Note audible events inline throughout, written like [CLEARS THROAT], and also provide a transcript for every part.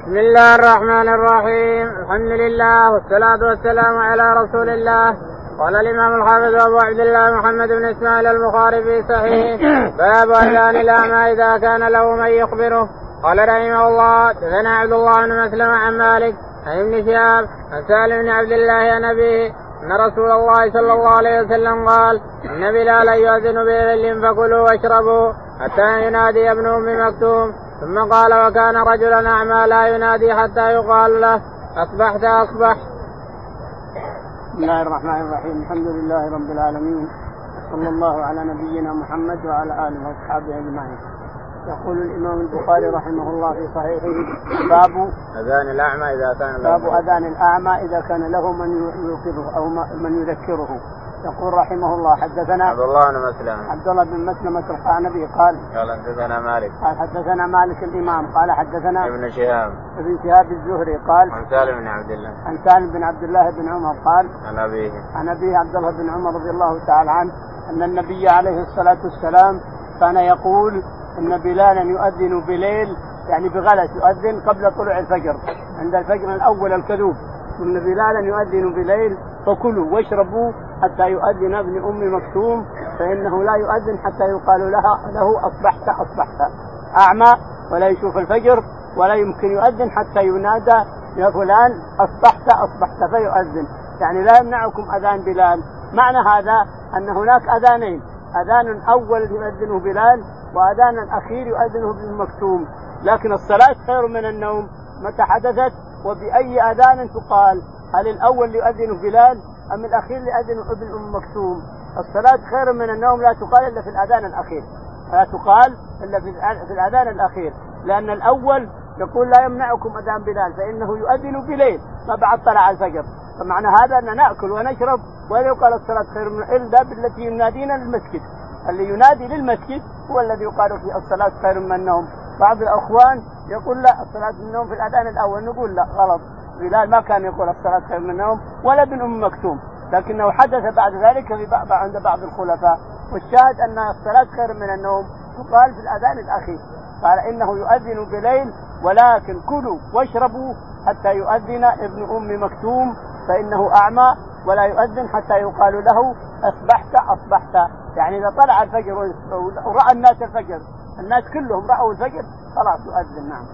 بسم الله الرحمن الرحيم. الحمد لله والصلاة والسلام على رسول الله. قال الإمام الحافظ أبو عبد الله محمد بن إسماعيل البخاري في صحيح. باب أذان الأعمى إذا كان له من يخبره. قال رحمه الله دثنا عبد الله بن مسلم عن مالك عن ابن شهاب عن سالم بن عبد الله عن أبيه أن رسول الله صلى الله عليه وسلم قال إن بلالا يؤذن بذل فكلوا واشربوا حتى ينادي ابن أم مكتوم. ثم قال وكان رجلا أعمى لا ينادي حتى يقال له أصبحت أصبح. بسم الله الرحمن الرحيم. الحمد لله رب العالمين. صلى الله على نبينا محمد وعلى آله وأصحابه أجمعين. يقول الإمام البخاري رحمه الله في صحيحه باب أذان الأعمى إذا كان باب أذان الأعمى إذا كان له من يوقظه أو من يذكره. يقول رحمه الله حدثنا عبد الله بن مسلم. عبد الله بن مسلمة القعنبي قال قال حدثنا مالك. قال حدثنا مالك الإمام قال حدثنا ابن شهاب. ابن شهاب الزهري قال عن سالم بن عبد الله. عن سالم بن عبد الله بن عمر قال عن أبيه. عن أبيه عبد الله بن عمر رضي الله تعالى عنه أن النبي عليه الصلاة والسلام كان يقول إن بلالا يؤذن بليل يعني بغلس يؤذن قبل طلوع الفجر عند الفجر الأول الكذوب. إن بلالا يؤذن بليل فكلوا واشربوا حتى يؤذن ابن أم مكتوم فإنه لا يؤذن حتى يقال لها له أصبحت أصبحت أعمى ولا يشوف الفجر ولا يمكن يؤذن حتى ينادى يا فلان أصبحت أصبحت فيؤذن. يعني لا يمنعكم أذان بلال. معنى هذا أن هناك أذانين. أذان أول يؤذنه بلال وأذان اخير يؤذنه ابن مكتوم. لكن الصلاة خير من النوم. متى حدثت؟ وبأي أذان تقال؟ هل الأول يؤذنه بلال؟ أم الأخير يؤذنه ابن ام مكتوم؟ الصلاة خير من النوم لا تقال إلا في الأذان الأخير. لا تقال إلا في الأذان الأخير. لأن الأول يقول لا يمنعكم أذان بلال فإنه يؤذن بليل ما بعد طلع الفجر. فمعنى هذا ان نأكل ونشرب. ولا يقال الصلاة خير من الا بالتي ينادينا للمسجد. اللي ينادي للمسجد هو الذي يقال فيه الصلاة خير من النوم. بعض الأخوان يقول لا الصلاة من النوم في الأذان الأول نقول لا غلط. بلال ما كان يقول الصلاة خير من النوم ولا ابن أم مكتوم. لكنه حدث بعد ذلك في بعض عند بعض الخلفاء. والشاهد أن الصلاة خير من النوم. تقال في الأذان الأخير. قال إنه يؤذن بليل ولكن كلوا واشربوا حتى يؤذن ابن أم مكتوم فإنه أعمى ولا يؤذن حتى يقال له اصبحت أصبحت. يعني إذا طلع الفجر ورأى الناس الفجر الناس كلهم رأوا الفجر خلاص يؤذن. نعم.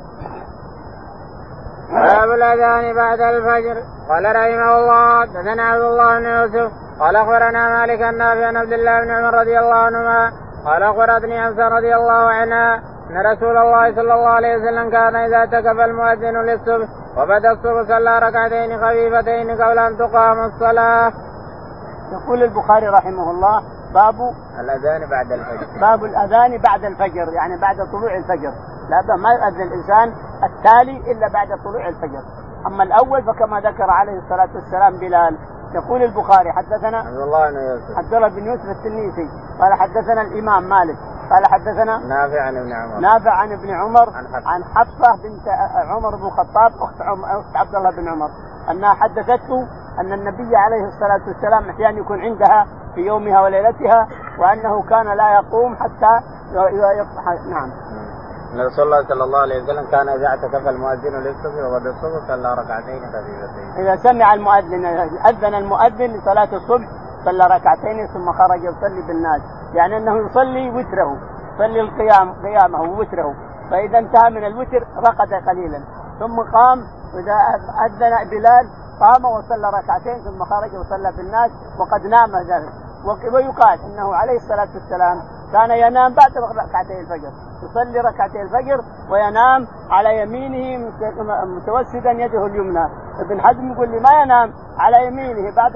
باب الاذان بعد الفجر قال رحمه الله دثنا عبد الله بن يوسف قال أخبرنا مالك النافع عن عبد الله بن عمر رضي الله عنهما قال أخبرتني حفصة رضي الله عنها أن رسول الله صلى الله عليه وسلم كان إذا تكف المؤذن للصبح وبدأ الصبح صلى ركعتين خفيفتين قبل أن تقام الصلاة. يقول البخاري رحمه الله باب الأذان بعد الفجر. باب الأذان بعد الفجر يعني بعد طلوع الفجر، لا ما يؤذن الإنسان التالي إلا بعد طلوع الفجر. أما الأول فكما ذكر عليه الصلاة والسلام بلال يقول البخاري حدثنا عبد الله بن يوسف. عبد الله بن يوسف التنيسي قال حدثنا الإمام مالك قال حدثنا نافع عن ابن عمر. نافع عن ابن عمر عن حفصة. بنت عمر بن الخطاب أخت أخت عبد الله بن عمر أنها حدثته أن النبي عليه الصلاة والسلام أحيانا يكون عندها في يومها وليلتها وأنه كان لا يقوم حتى يصحى. نعم. أن رسول الله صلى الله عليه وسلم كان إذا اعتكف المؤذن للصبح وغدا الصبح صلى ركعتين خفيفتين. إذا سمع المؤذن أذن المؤذن لصلاة الصبح صلى ركعتين ثم خرج يصلي بالناس، يعني أنه يصلي وتره، يصلي القيام قيامه ووتره، فإذا انتهى من الوتر رقد قليلا، ثم قام وإذا أذن بلال قام وصلى ركعتين ثم خرج وصلى بالناس وقد نام ذلك، ويقال إنه عليه الصلاة والسلام كان ينام بعد ركعتي الفجر. يصلي ركعتي الفجر وينام على يمينه متوسدا يده اليمنى. ابن حزم يقول لي ما ينام على يمينه بعد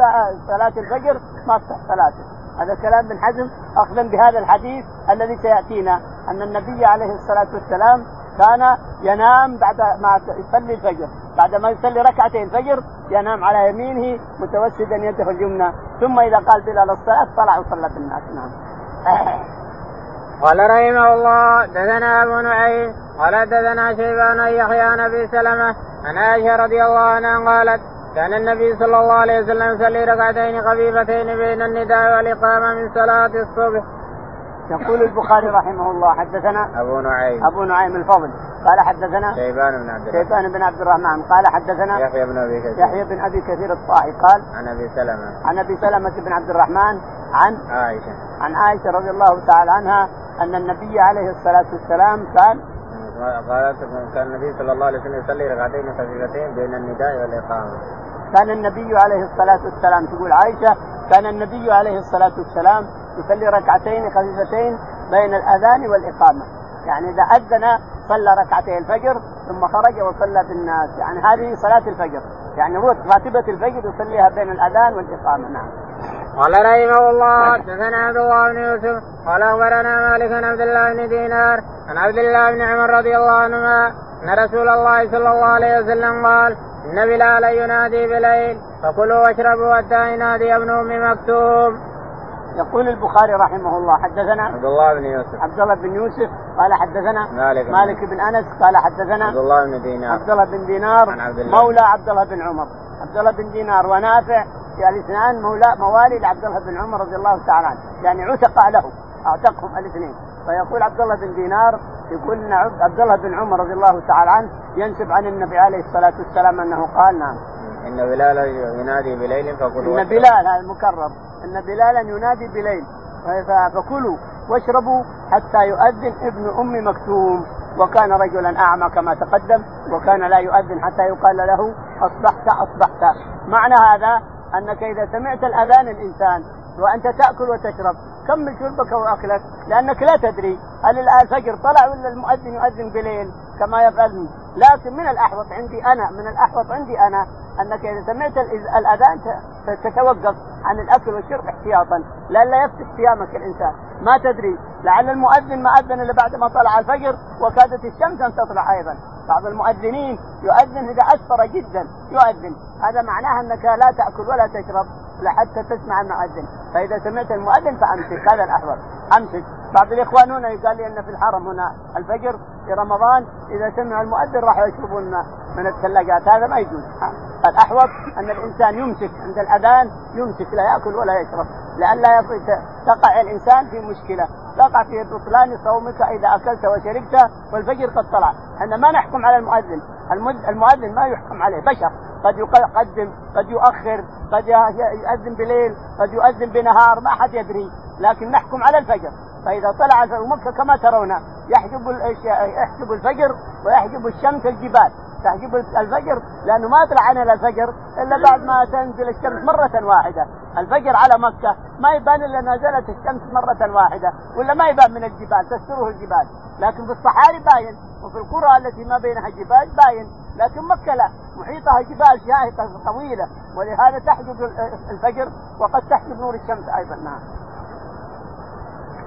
صلاة الفجر؟ ما تصح صلاته. هذا كلام ابن حزم. اخذا بهذا الحديث الذي سيأتينا أن النبي عليه الصلاة والسلام كان ينام بعد ما يصلي الفجر. بعد ما يصلي ركعتين الفجر ينام على يمينه متوسدا يده اليمنى. ثم إذا قال بلال الصلاة طلع وصلى بالناس نعم. قال رحمه الله دثنا أبو نعيم قال دثنا شيبان يحيى عن أبي سلمة عن عائشة رضي الله عنها قالت كان النبي صلى الله عليه وسلم يصلي ركعتين خفيفتين بين النداء والإقامة من صلاة الصبح. يقول البخاري رحمه الله حدثنا أبو نعيم. أبو نعيم الفضل. قال حدثنا شيبان بن عبد الرحمن. شيبان بن عبد الرحمن. قال حدثنا يحيى بن أبي كثير. يحيى بن أبي كثير الطائي قال عن أبي سلمة. عن أبي سلمة بن عبد الرحمن عن عائشة. عن عائشة رضي الله تعالى عنها أن النبي عليه الصلاة والسلام كان قالت كان النبي صلى الله عليه وسلم يصلي ركعتين خفيفتين بين النداء والإقامة. كان النبي عليه الصلاة والسلام تقول عائشة كان النبي عليه الصلاة والسلام يصلي ركعتين خفيفتين بين الأذان والإقامة. يعني إذا أذن صلى ركعتي الفجر ثم خرج وصلى بالناس يعني هذه صلاة الفجر. يعني راتبة الفجر يصليها بين الأذان والإقامة نعم قال رحمه الله حدثنا عبد الله بن يوسف قال أخبرنا مالك عن عبد الله بن دينار عن عبد الله بن عمر رضي الله عنهما أن رسول الله صلى الله عليه وسلم قال إن بلال ينادي بليل فكلوا واشربوا حتى ينادي ابن ام مكتوم. يقول البخاري رحمه الله حدثنا عبد الله بن يوسف. عبد الله بن يوسف قال حدثنا مالك مالك بن أنس قال حدثنا عبد الله بن دينار. عبد الله بن دينار عن عبد الله. مولى عبد الله بن عمر. عبد الله بن دينار ونافع الاثنان مولى موالي لعبد الله بن عمر رضي الله تعالى عنه. يعني عتق له أعتقهم الاثنين. فيقول عبد الله بن دينار يقول إن عبد الله بن عمر رضي الله تعالى عنه ينسب عن النبي عليه الصلاة والسلام أنه قال نعم. إن بلال ينادي بليل فكلوا إن بلال هذا المكرر إن بلالا ينادي بليل. فكلوا واشربوا حتى يؤذن ابن أم مكتوم. وكان رجلا أعمى كما تقدم وكان لا يؤذن حتى يقال له أصبحت أصبحت. معنى هذا أنك إذا سمعت الأذان الإنسان وأنت تأكل وتشرب كمل شربك وأكلك؟ لأنك لا تدري هل الفجر طلع ولا المؤذن يؤذن بليل كما يفعل لكن من الأحوط عندي أنا من الأحوط عندي أنا أنك إذا سمعت الأذان تتوقف عن الأكل والشرب احتياطا لئلا يفتح صيامك الإنسان. ما تدري لعل المؤذن ما أذن إلا بعد ما طلع الفجر وكادت الشمس أن تطلع أيضا. بعض المؤذنين يؤذن إذا أسفر جدا يؤذن. هذا معناه أنك لا تأكل ولا تشرب لحتى تسمع المؤذن. فإذا سمعت المؤذن فأمسك. هذا الأحوط. أمسك. بعض الاخوان هنا قال لي إن في الحرم هنا الفجر في رمضان إذا سمع المؤذن راحوا يشربون من الثلاجات. هذا ما يجوز. الأحوط أن الإنسان يمسك عند الأذان يمسك لا يأكل ولا يشرب. لئلا تقع الإنسان في مشكلة. تقع في بطلان صومك إذا أكلت وشربت والفجر قد طلع. إحنا ما نحكم على المؤذن. المؤذن ما يحكم عليه. بشر. قد يقدم قد يؤخر قد يؤذن بليل قد يؤذن بنهار. ما حد يدري. لكن نحكم على الفجر. فإذا طلع الفجر مكة كما ترون يحجب يحجب الفجر ويحجب الشمس الجبال. تحجب الفجر لأنه ما يطلع علينا الفجر إلا بعد ما تنزل الشمس مرة واحدة، الفجر على مكة ما يبان إلا نزلت الشمس مرة واحدة، ولا ما يبان من الجبال تستره الجبال، لكن في الصحاري باين، وفي القرى التي ما بينها جبال باين، لكن مكة لا، محيطها جبال شاهقة طويلة، ولهذا تحجب الفجر وقد تحجب نور الشمس أيضا. نعم.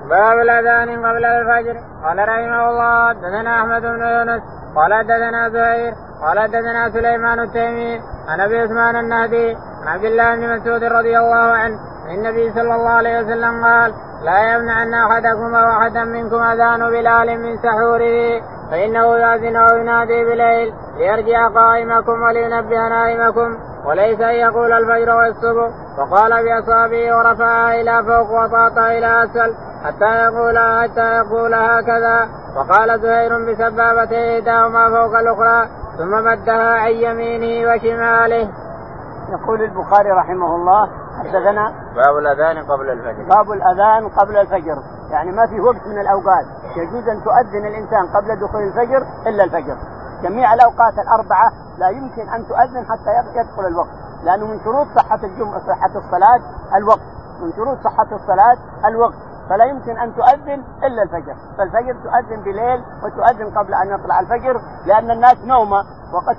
باب الأذان قبل الفجر. قال رحمه الله حدثنا أحمد بن يونس قال حدثنا زهير قال حدثنا سليمان التيمي عن أبي عثمان النهدي عن عبد الله بن مسعود رضي الله عنه النبي صلى الله عليه وسلم قال لا يمنعن أحدكم أو أحدا منكم أذان بلال من سحوره فإنه يؤذن وينادي بليل ليرجع قائمكم ولينبه نائمكم وليس أن يقول الفجر والصبح. فقال باصابعه ورفعها إلى فوق وطاطا إلى أسفل. حتى يقول حتى يقول هكذا وقال زهير بسبابته إحداهما فوق الأخرى ثم مدها عن يمينه وشماله. يقول البخاري رحمه الله حدثنا باب الأذان قبل الفجر. باب الأذان قبل الفجر، يعني ما في وقت من الأوقات يجوز أن تؤذن الإنسان قبل دخول الفجر إلا الفجر. جميع الأوقات الأربعة لا يمكن أن تؤذن حتى يدخل الوقت، لأنه من شروط صحة الجمعة صحة الصلاة الوقت، من شروط صحة الصلاة الوقت، فلا يمكن أن تؤذن إلا الفجر، فالفجر تؤذن بليل وتؤذن قبل أن يطلع الفجر لأن الناس نومة. وقد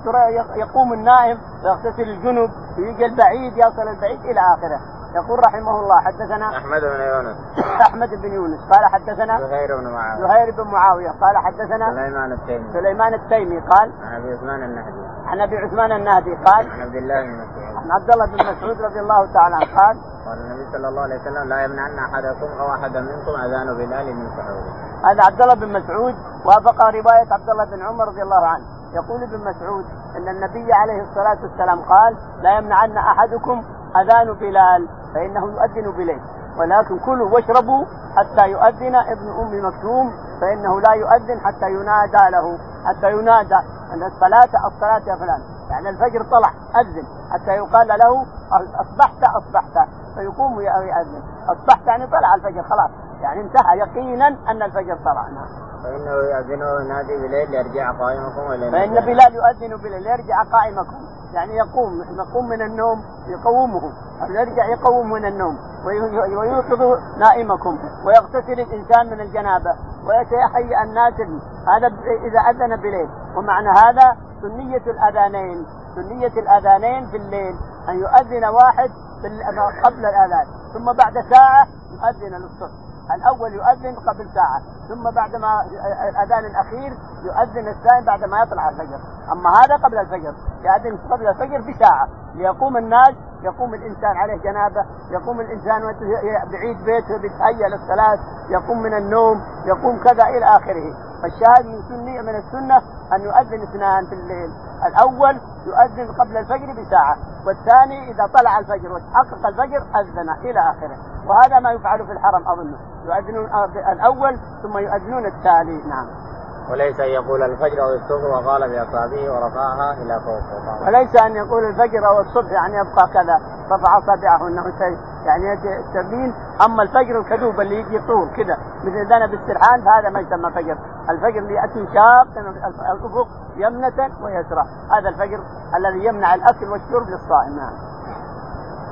يقوم النائم ويغتسل الجنب ويجي البعيد يصل البعيد إلى آخره. يقول رحمه الله حدثنا أحمد بن يونس. أحمد بن يونس. قال حدثنا زهير بن معاوية. زهير بن معاوية. قال حدثنا سليمان التيمي. سليمان التيمي. قال عن أبي عثمان النهدي. عن أبي عثمان النهدي. قال عن عبد الله بن مسعود. عن عبد الله بن مسعود رضي الله تعالى عنه قال قال النبي صلى الله عليه وسلم لا يمنعن أحدكم أو احدا منكم أذان بلال من سحوره. هذا عبد الله بن مسعود وافق رواية عبد الله بن عمر رضي الله عنه. يقول ابن مسعود إن النبي عليه الصلاة والسلام قال لا يمنعن أحدكم أذان بلال فإنه يؤذن بليل. ولكن كلوا واشربوا حتى يؤذن ابن أم مكتوم فإنه لا يؤذن حتى ينادى له حتى ينادى أن الصلاه الصلاة يا فلان. يعني الفجر طلع أذن. حتى يقال له أصبحت أصبحت. فيقوم ويأذن. أصبحت يعني طلع الفجر خلاص. يعني انتهى يقينا أن الفجر طلع. نعم. فإنه يؤذن وينادي بليل ليرجع قائمكم ولا فإن بلال يؤذن بليل ليرجع قائمكم. يعني يقوم يقوم من النوم يقومه. يرجع يقوم من النوم. ويوقظ نائمكم. ويغتسل الإنسان من الجنابة. ويتهيأ الناس هذا إذا أذن بليل. ومعنى هذا سنية الأذانين سنية الأذانين في الليل أن يؤذن واحد قبل الآذان ثم بعد ساعة يؤذن للصبح. الأول يؤذن قبل ساعة ثم بعد ما الأذان الأخير يؤذن الثاني بعد ما يطلع الفجر. أما هذا قبل الفجر يؤذن قبل الفجر بساعة ليقوم الناس يقوم الإنسان عليه جنابة يقوم الإنسان بعيد بيته بيتهيأ للصلاه يقوم من النوم يقوم كذا إلى آخره. فالشاهد من سنة من السنة أن يؤذن اثنان في الليل. الأول يؤذن قبل الفجر بساعة والثاني إذا طلع الفجر وتحقق الفجر أذن إلى آخره. وهذا ما يفعل في الحرم أظنه. يؤذنون الأول ثم يؤذنون التالي نعم. وليس أن يقول الفجر أو الصبح وقال بأصابعه ورفعها إلى فوق وليس أن يقول الفجر أو الصبح يعني يبقى كذا رفع أصابعه إنه يعني تبين أما الفجر الكذوب اللي يجي طول كذا مثل ذنب السرحان فهذا ما يسمى فجر، الفجر اللي ياتي شاق الأفق يمنة ويسرى، هذا الفجر الذي يمنع الأكل والشرب للصائم. نعم.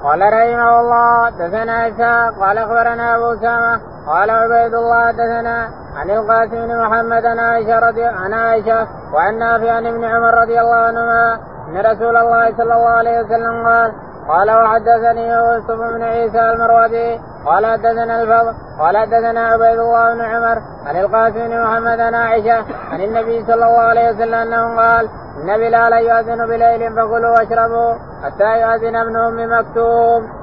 قال رحمه الله دثنا إسحاق قال أخبرنا أبو أسامة قال عبيد الله دثنا عن القاسم بن محمد عن عائشة رضي عن عائشة وعن نافع عن ابن عمر رضي الله عنهما أن رسول الله صلى الله عليه وسلم قال قال وحدثني يوسف بن عيسى المروزي قال حدثنا الفضل قال حدثنا عبيد الله بن عمر عن القاسم بن محمد عن عائشة عن النبي صلى الله عليه وسلم أنه قال إن بلالا يؤذن بليل فكلوا واشربوا حتى يؤذن ابن أم مكتوب.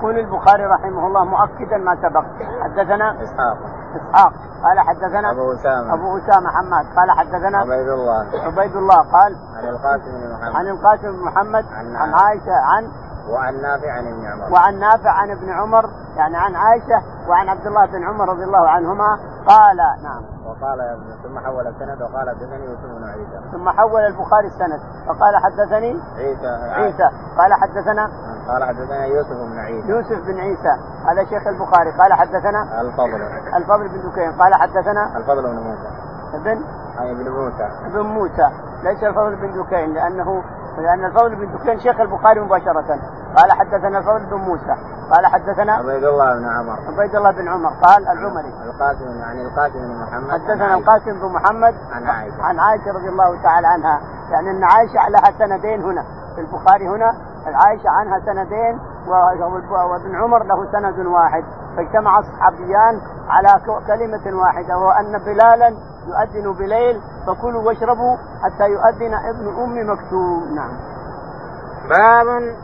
يقول البخاري رحمه الله مؤكدا ما سبق. حدثنا إسحاق. إسحاق. قال حدثنا أبو أسامة. أبو أسامة حماد. قال حدثنا عبيد الله. عبيد الله. قال عن القاسم بن محمد. عن القاسم بن محمد. عن, عن عائشة. عن وعن نافع عن ابن عمر. وعن نافع عن ابن عمر يعني عن عائشة وعن عبد الله بن عمر رضي الله عنهما قال نعم. وقال ثم حول السند وقال حدثني يوسف بن عيسى. ثم حول البخاري السند فقال حدثني عيسى. عيسى. قال حدثنا قال حدثنا يوسف بن عيسى. يوسف بن عيسى. هذا شيخ البخاري. قال حدثنا الفضل. الفضل بن دكين قال حدثنا الفضل بن موسى. ابن ابن موسى. ابن موسى. ليس الفضل بن دكين لأنه لأن الفضل بن دكين شيخ البخاري مباشرة. قال حدثنا الفضل بن موسى. قال حدثنا عبيد الله بن عمر. عبيد الله بن عمر. قال العمري. القاسم عن القاسم بن محمد. حدثنا القاسم بن محمد عن عائشة. عن عائشة رضي الله تعالى عنها. يعني أن عائشة لها سندين هنا. في البخاري هنا عائشة عنها سندين وابن عمر له سند واحد. فاجتمع الصحابيان على كلمة واحدة وهو أن بلالا يؤذن بليل فكلوا واشربوا حتى يؤذن ابن أم مكتوم. نعم. باب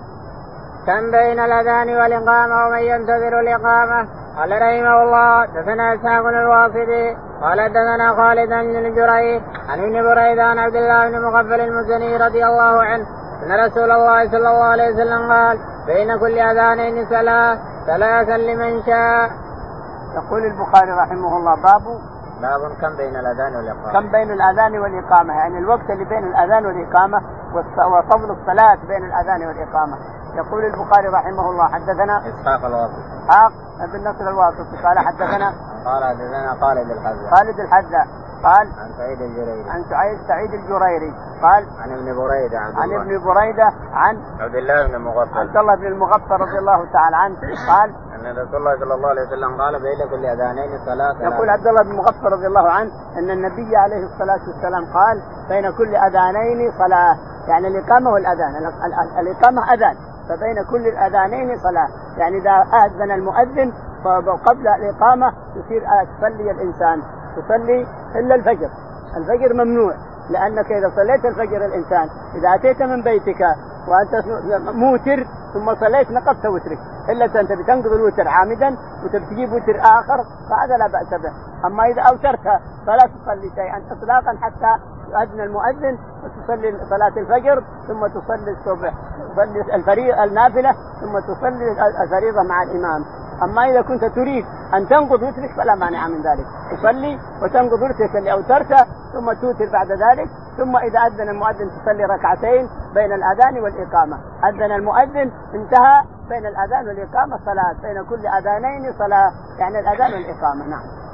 كم بين الأذان والإقامة ومن ينتظر الإقامة قال رحمه الله دثنا إسحاق الواصبي قال دثنا خالد بن الجريج عن ابن بريدة عن عبد الله بن مغفل المزني رضي الله عنه أن رسول الله صلى الله عليه وسلم قال بين كل اذانين صلاة ثلاثا لمن شاء. يقول البخاري رحمه الله باب باب كم بين الأذان والإقامة؟ كم بين الأذان والإقامة؟ يعني الوقت اللي بين الأذان والإقامة وفضل الصلاة بين الأذان والإقامة. يقول البخاري رحمه الله حدثنا إسحاق الواسطي. إسحاق بن نصر الواسطي. قال حدثنا قال حدثنا خالد الحذاء. خالد الحذاء. قال عن سعيد الجريري. عن سعيد سعيد الجريري. قال عن ابن بريدة عن, عن ابن بريدة عن عبد الله بن المغفل. عبد الله بن المغفل رضي الله تعالى عنه. قال أن رسول الله صلى الله عليه وسلم قال بين كل أذانين صلاة. يقول عبد الله بن المغفل رضي الله عنه أن النبي عليه الصلاة والسلام قال بين كل أذانين صلاة. يعني الاقامه والاذان الاقامه أذان. فبين كل الأذانين صلاة. يعني إذا أذن المؤذن قبل الإقامة يصير تصلي الإنسان تصلي إلا الفجر. الفجر ممنوع. لأنك إذا صليت الفجر الإنسان إذا أتيت من بيتك وأنت موتر ثم صليت نقضت وترك إلا أنت بتنقض الوتر عامدا وتبي تجيب وتر آخر فهذا لا بأس به. أما إذا اوترت فلا تصلي شيئا اطلاقا حتى يؤذن المؤذن وتصلي صلاة الفجر ثم تصلي الصبح تصلي الفريضة النافلة ثم تصلي الفريضة مع الإمام. أما إذا كنت تريد أن تنقض وترك فلا مانع من ذلك. تصلي وتنقض وترك اللي اوترته ثم توتر بعد ذلك ثم إذا أذن المؤذن تصلي ركعتين بين الأذان والإقامة. أذن المؤذن انتهى بين الأذان والإقامة صلاة بين كل أذانين صلاة يعني الأذان والإقامة نعم.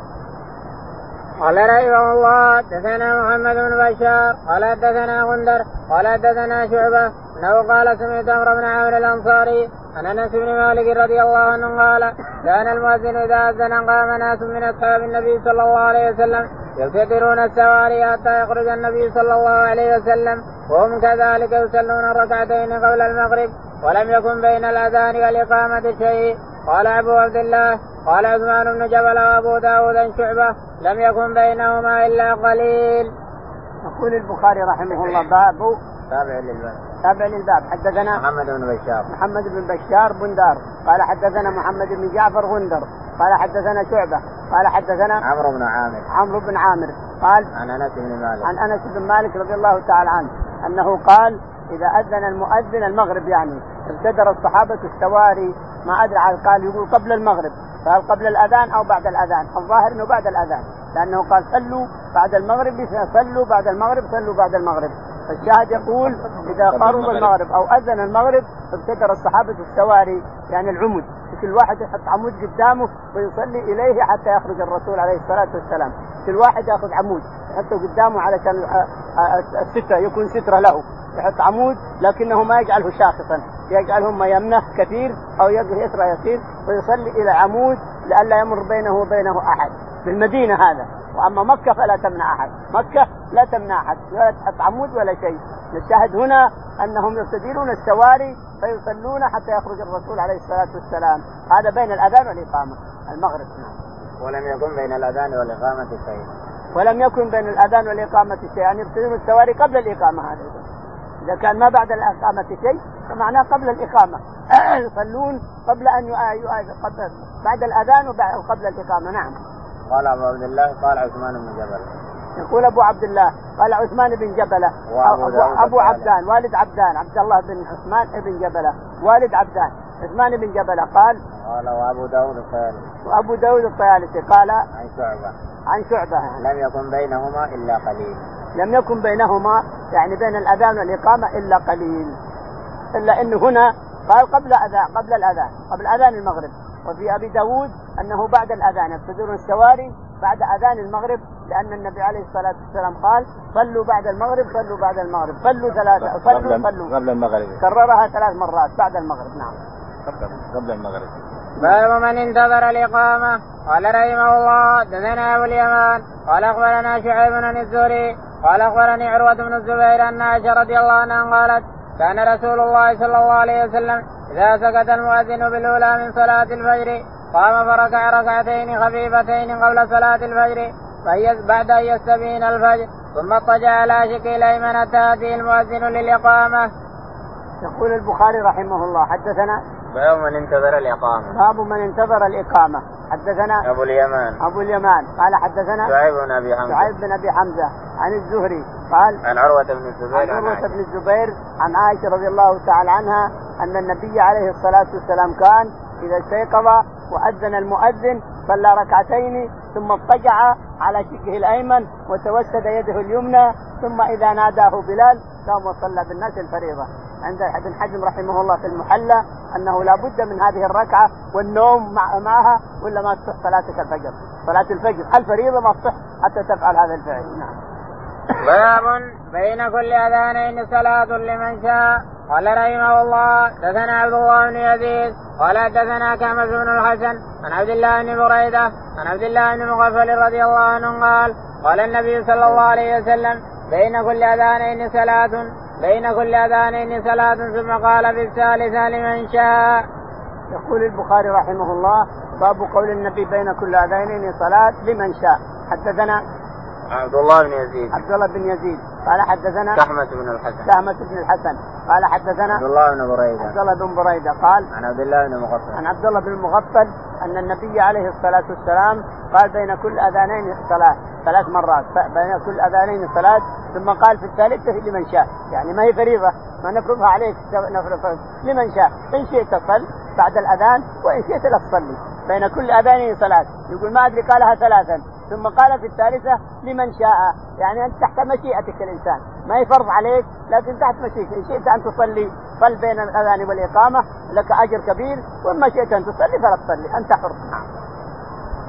قال رحمه الله دثنا محمد بن بشار قال دثنا غندر قال دثنا شعبة إنه قال سمعت عمرو بن عامر الأنصاري عن أنس بن مالك رضي الله عنه قال كان المؤذن إذا أذن قام ناس من أصحاب النبي صلى الله عليه وسلم يفترون السواري حتى يخرج النبي صلى الله عليه وسلم وهم كذلك يصلون ركعتين قبل المغرب ولم يكن بين الأذان والإقامة شيء قال أبو عبد الله قال عثمان بن جبل وأبو داود شعبة لم يكن بينهما إلا قليل. يقول البخاري رحمه الله باب تابع للباب تابع للباب حدثنا محمد بن بشار. محمد بن بشار بندار قال حدثنا محمد بن جعفر غندر. قال حدثنا شعبة. قال حدثنا عمرو بن عامر. عمرو بن عامر. قال عن أنس بن مالك. عن أنس بن مالك رضي الله تعالى عنه أنه قال إذا أذن المؤذن المغرب يعني ابتدر الصحابة السواري ما أدري قال يقول قبل المغرب قال قبل الأذان أو بعد الأذان الظاهر إنه بعد الأذان لأنه قال صلوا بعد المغرب صلوا بعد المغرب صلوا بعد المغرب. فالشاهد يقول إذا قرب المغرب أو أذن المغرب ابتدر الصحابة السواري يعني العمد. كل واحد يحط عمود قدامه ويصلي إليه حتى يخرج الرسول عليه الصلاة والسلام. كل واحد ياخذ عمود يحطه قدامه علشان الستره يكون سترة له. يحط عمود لكنه ما يجعله شاخصا يجعله اما يمنه كثير أو يسرى يسير ويصلي إلى عمود لئلا يمر بينه وبينه أحد. في المدينة هذا. وأما مكة فلا تمنع أحد. مكة لا تمنع أحد. ولا تحط عمود ولا شيء. الشاهد هنا أنهم يستديرون السواري فيصلون حتى يخرج الرسول عليه الصلاة والسلام. هذا بين الأذان والإقامة. المغرب. نعم ولم يكن بين الأذان والإقامة شيء. ولم يكن بين الأذان والإقامة شيء. يعني يبتدون السواري قبل الإقامة هذا إذا كان ما بعد الإقامة شيء فمعناه قبل الإقامة. [CLEARS THROAT] يصلون قبل أن قبل بعد الأذان وقبل الإقامة. نعم. قال أبو عبد الله قال عثمان بن جبل. يقول أبو عبد الله قال عثمان بن جبله أبو, أبو عبدان والد عبدان عبد الله بن عثمان بن جبله والد عبدان عثمان بن جبله قال قال وأبو داود الطيالسي وأبو داود الطيالسي قال عن شعبة. عن شعبة. لم يكن بينهما إلا قليل. لم يكن بينهما يعني بين الأذان والإقامة إلا قليل. إلا انه هنا قال قبل أذان قبل الأذان قبل أذان المغرب. وفي أبي داود أنه بعد الأذان يبتدرون السواري بعد أذان المغرب لأن النبي عليه الصلاة والسلام قال صلوا بعد المغرب صلوا بعد المغرب صلوا ثلاثة صلوا صلوا. قبل المغرب. كررها ثلاث مرات بعد المغرب نعم. قبل المغرب. باب من انتظر الإقامة. قال رحمه الله دثنا أبو اليمان. قال أخبرنا شعيب بن الزهري. قال أخبرني عروة بن الزبير أن عائشة رضي الله عنها قالت كان رسول الله صلى الله عليه وسلم إذا سكت المؤذن بالأولى من صلاة الفجر قام فركع ركعتين خفيفتين قبل صلاة الفجر بعد أن يستبين الفجر ثم اضطجع على شق الأيمن حتى يأتي المؤذن للإقامة. يقول البخاري رحمه الله حدثنا باب من انتظر الإقامة. باب من انتظر الإقامة. حدثنا أبو اليمان. أبو اليمان. قال حدثنا شعيب بن أبي حمزة. شعيب بن أبي حمزة عن الزهري قال عن عروة بن الزبير عن عروة بن الزبير عن عائشة رضي الله تعالى عنها أن النبي عليه الصلاة والسلام كان إذا استيقظ وأذن المؤذن صلى ركعتين ثم اضطجع على شقه الأيمن وتوسد يده اليمنى ثم إذا ناداه بلال قام وصلى بالناس الفريضة. عند ابن حزم رحمه الله في المحلى أنه لا بد من هذه الركعة والنوم مع معها ولا ما تصح صلاتك الفجر، صلاة الفجر. الفريضه ما تصح حتى تفعل هذا الفعل، نعم. باب بين كل أذانين صلاة لمن شاء. قال رحمه الله دثنا عبد الله بن يزيد قال دثنا كامل بن الحسن عن عبد الله بن بريدة عن عبد الله بن مغفل رضي الله عنه قال قال النبي صلى الله عليه وسلم بين كل أذانين صلاة بين كل أذانين صلاة ثم قال في الثالثه لمن شاء. يقول البخاري رحمه الله باب قول النبي بين كل أذانين صلاة لمن شاء حدثنا عبد الله بن يزيد. عبد الله بن يزيد. قال حدثنا سحمة بن الحسن. سحمة بن الحسن. قال حدثنا عبد الله بن بريدة. عبد الله بن بريدة قال عن عبد الله بن مغفل. عن عبد الله بن مغفل أن النبي عليه الصلاة والسلام قال بين كل أذانين صلاة ثلاث مرات. بين كل أذانين صلاة ثم قال في الثالثة لمن شاء. يعني ما هي فريضة. ما نفرضها عليك نفرض لمن شاء. إن شئت صل بعد الأذان وإن شئت لا تصلي. بين كل أذانين صلاة. يقول ما أدري قالها ثلاثا. ثم قال في الثالثة لمن شاء. يعني أنت تحت مشيئتك الإنسان. ما هي فرض عليك لكن تحت مشيئتك إن شئت أن تصلي صل بين الأذان والإقامة لك أجر كبير. وما شئت أن تصلي فلا تصلي. أنت حر.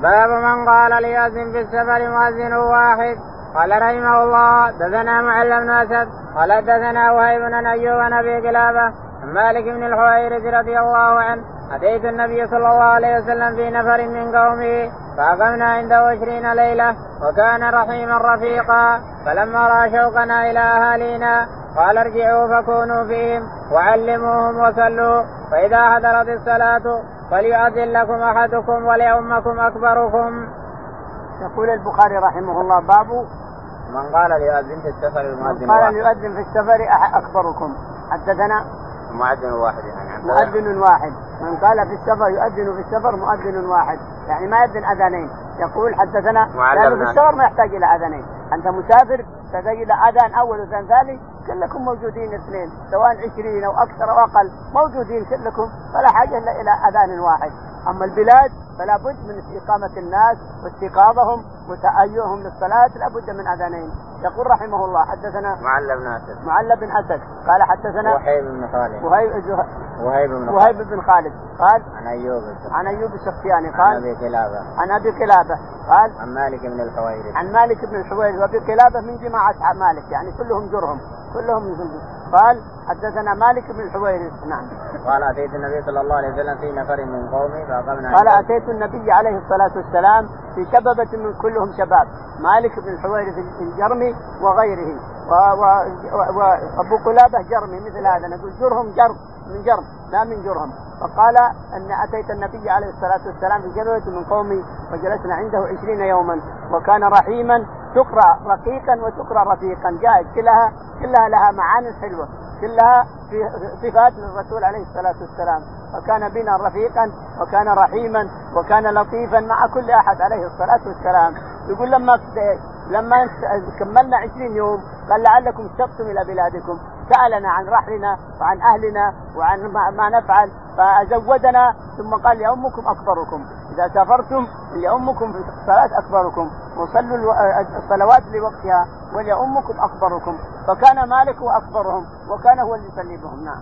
باب من قال ليأذن في السفر مؤذن واحد. قال رحمه الله دثنا معل بن أسد. قال دثنا وهيب بن أيوب بن أبي قلابة مالك بن الحويرث رضي الله عنه اتيت النبي صلى الله عليه وسلم في نفر من قومه فأقمنا عنده عشرين ليلة وكان رحيما رفيقا فلما رأى شوقنا إلى أهالينا قال ارجعوا فكونوا فيهم وعلموهم وصلوا فإذا حضرت الصلاة فليؤذن لكم أحدكم وليؤمكم أكبركم. يقول البخاري رحمه الله باب من قال ليؤذن في السفر المؤذن قال ليؤذن في السفر أكبركم حدثنا مؤذن واحد يعني. مؤذن واحد. من قال في السفر يؤذن في السفر مؤذن واحد. يعني ما يؤذن أذانين. يقول حدثنا لأنه في السفر ما يحتاج إلى أذانين. أنت مسافر تحتاج إلى أذان أول وأذان ثاني كلكم موجودين اثنين سواء عشرين أو أكثر أو أقل موجودين كلكم فلا حاجة إلا إلى أذان واحد. أما البلاد فلا بد من اقامه الناس واستيقاظهم وتأيهم للصلاة لابد من أذانين. يقول رحمه الله حدثنا معل بن أسد معل بن أسد قال حدثنا وهيب بن خالد. وهيب وهيب بن وهيب بن خالد. قال عن أيوب عن أيوب السختياني قال عن أبي قلابة عن أبي قلابة قال عن مالك بن الحويرث. عن مالك بن الحويرث وأبي قلابة من جماعة مالك يعني كلهم جرهم. كلهم من قال حدثنا مالك بن الحويرث. نعم. قال أتيت النبي صلى الله عليه وسلم في نفر من قومي فأقمنا قال أتيت النبي عليه الصلاة والسلام في شببه من كلهم شباب. مالك بن الحويرث الجرمي وغيره. وابو قلابة جرمي مثل هذا. نقول جرهم جرم من جرم لا من جرهم. فقال أن أتيت النبي عليه الصلاة والسلام في جبهة من قومي وجلسنا عنده عشرين يوما وكان رحيما تقرأ رقيقا وتقرأ رفيقا جاءت كلها كلها لها معاني حلوة. كلها في صفات للرسول عليه الصلاة والسلام. وكان بنا رفيقا وكان رحيما وكان لطيفا مع كل أحد عليه الصلاة والسلام. يقول لما لما كملنا عشرين يوم قال لعلكم اشتقتم إلى بلادكم. سألنا عن رحلنا وعن أهلنا وعن ما نفعل فزودنا ثم قال لأمكم أكبركم. إذا سافرتم لأمكم في الصلاة أكبركم. وصلوا الصلوات لوقتها وليؤمكم أكبركم. فكان مالك أكبرهم وكان هو اللي يصلي بهم نعم.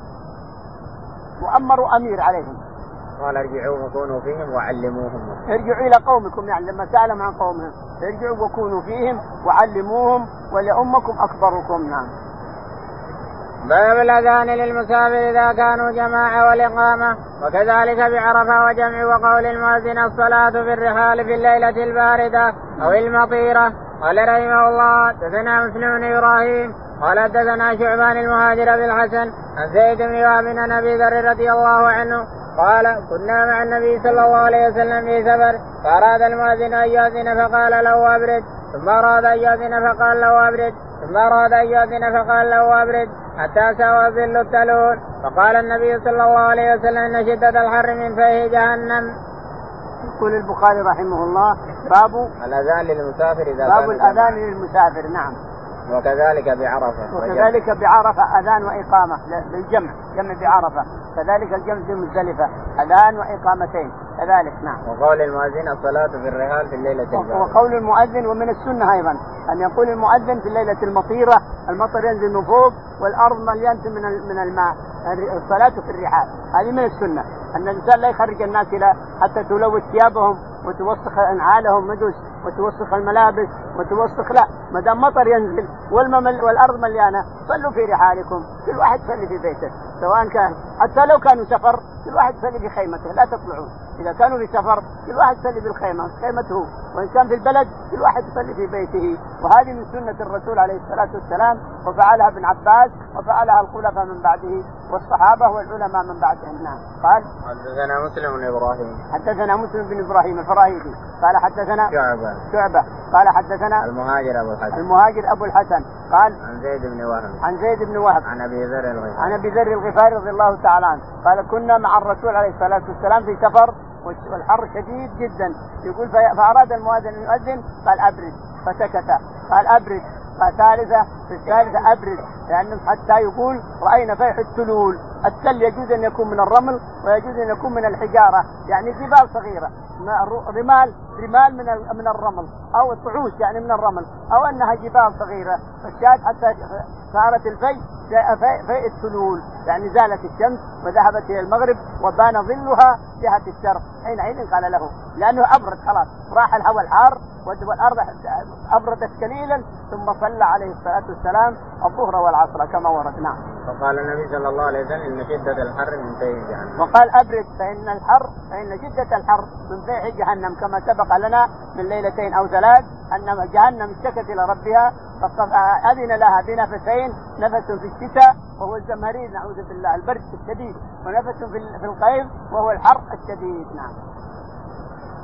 وأمروا أمير عليهم. قال ارجعوا وكونوا فيهم وعلموهم. ارجعوا إلى قومكم يعني لما سألهم عن قومهم. ارجعوا وكونوا فيهم وعلموهم ولأمكم أكبركم. نعم. باب الأذان للمسافر إذا كانوا جماعة والإقامة. وكذلك بعرفة وجمع وقول المؤذن الصلاة في الرحال في الليلة الباردة أو المطيرة. قال رحمه الله دثنا مسلم بن إبراهيم قال دثنا شعبان المهاجر بالحسن عن زيد بن وهب بن أبي ذر رضي الله عنه قال كنا مع النبي صلى الله عليه وسلم في سفر فأراد المؤذن أن يؤذن فقال له أبرد. ثم أراد أن يؤذن فقال له أبرد. ثم أراد أن يؤذن فقال له أبرد. حتى سوى ظل التلون فقال النبي صلى الله عليه وسلم إن شدة الحر من فيه جهنم. يقول البخاري رحمه الله باب الأذان للمسافر إذا باب الأذان للمسافر نعم. وكذلك بعرفة. وكذلك بعرفة أذان وإقامة. للجمع جمع بعرفة. كذلك الجمع في مزدلفه أذان وإقامتين. كذلك نعم. وقول المؤذن الصلاة في الرحال في الليلة الباردة وقول المؤذن ومن السنة أيضا. أن يقول المؤذن في الليلة المطيرة المطر ينزل من فوق والأرض مليانة من من الماء. الصلاة في الرحال. هذه من السنة. أن الإنسان لا يخرج الناس إلى حتى تلوث ثيابهم وتوسخ أنعالهم. مدوس وتوسخ الملابس وتوسخ لا ما دام مطر ينزل والممل والأرض مليانة صلوا في رحالكم كل واحد يصلي في بيته سواء كان حتى لو كانوا سفر كل واحد يصلي في خيمته لا تطلعون. إذا كانوا في سفر كل واحد يصلي بالخيمة خيمته وإن كان في البلد كل واحد يصلي في بيته. وهذه من سنة الرسول عليه الصلاة والسلام وفعلها ابن عباس وفعلها الخلفاء من بعده والصحابة والعلماء من بعدهم نعم. قال حدثنا مسلم بن إبراهيم. حدثنا مسلم بن إبراهيم الفراهيدي قال حدثنا شعبة. شعبة. قال حدثنا المهاجر أبو الحسن. المهاجر أبو الحسن. قال عن زيد بن وهب. عن زيد بن وهب. عن أبي ذر الغفاري. عن أبي ذر الغفاري رضي الله تعالى عنه. قال كنا مع الرسول عليه الصلاة والسلام في سفر والحر شديد جدا. يقول فأراد المؤذن أن يؤذن قال أبرد. فسكت. قال أبرد. ثالثة. في الثالثة أبرد. لأنه حتى يقول رأينا فيح التلول. التل يجوز أن يكون من الرمل ويجوز أن يكون من الحجارة. يعني جبال صغيرة. رمال رمال من من الرمل أو طعوش يعني من الرمل أو أنها جبال صغيرة. فالشاهد حتى صارت الفي في التلول يعني زالت الشمس وذهبت إلى المغرب وبان ظلها جهة الشرق. حينئذ قال له لأنه أبرد خلاص. راح الهواء الحار والارض أبردت قليلا ثم صلى عليه الصلاة والسلام الظهر والعصر كما ورد. نعم. وقال النبي صلى الله عليه وسلم إن شدة الحر من فيح جهنم. وقال أبرد فإن الحر فإن شدة الحر من فيح جهنم كما سبق لنا من ليلتين أو ثلاث أن جهنم اشتكت إلى ربها فاذن لها بنفسين نفس في الشتاء وهو الزمهرير نعوذ بالله البرد الشديد ونفس في القيظ وهو الحر الشديد نعم.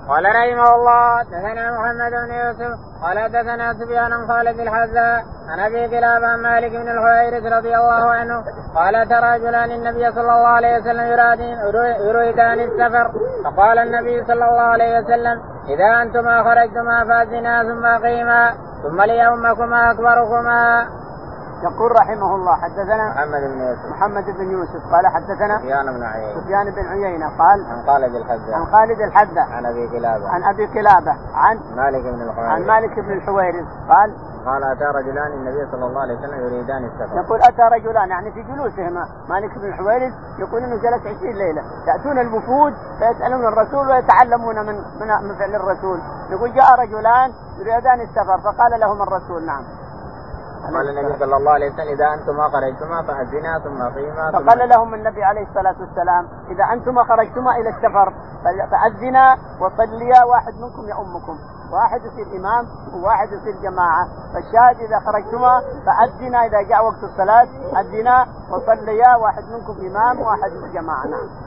قال رحمه الله دثنا محمد بن يوسف قال دثنا سفيان عن خالد الحذاء عن أبي كلاب عن مالك بن الحويرث رضي الله عنه قال ترى رجلان النبي صلى الله عليه وسلم يريدان السفر فقال النبي صلى الله عليه وسلم إذا أنتما خرجتما فازنا ثم قيما ثم ليومكما أكبركما. يقول رحمه الله حدثنا محمد بن يوسف. محمد بن يوسف. قال حدثنا سفيان بن عيينة. سفيان بن عيينة قال عن خالد الحذاء. عن خالد الحذاء. عن أبي كلابة. عن أبي كلابة. عن مالك بن الحويرث عن مالك بن الحويرث قال قال أتى رجلان النبي صلى الله عليه وسلم يريدان السفر. يقول أتى رجلان يعني في جلوسهما. مالك بن الحويرث يقول إنه جلس 20 ليلة. يأتون الوفود فيسألون الرسول ويتعلمون من من فعل الرسول. يقول جاء رجلان يريدان السفر فقال لهم الرسول نعم. قال النبي صلى الله عليه وسلم إذا انتما خرجتما فاذنا ثم اقيما فقال لهم النبي عليه الصلاة والسلام إذا انتما خرجتما إلى السفر فأذنا وصليا واحد منكم يؤمكم واحد يصير إمام وواحد يصير جماعة فالشاهد إذا خرجتما فأذنا إذا جاء وقت الصلاة أذنا وصليا واحد منكم إمام وواحد جماعة. نعم.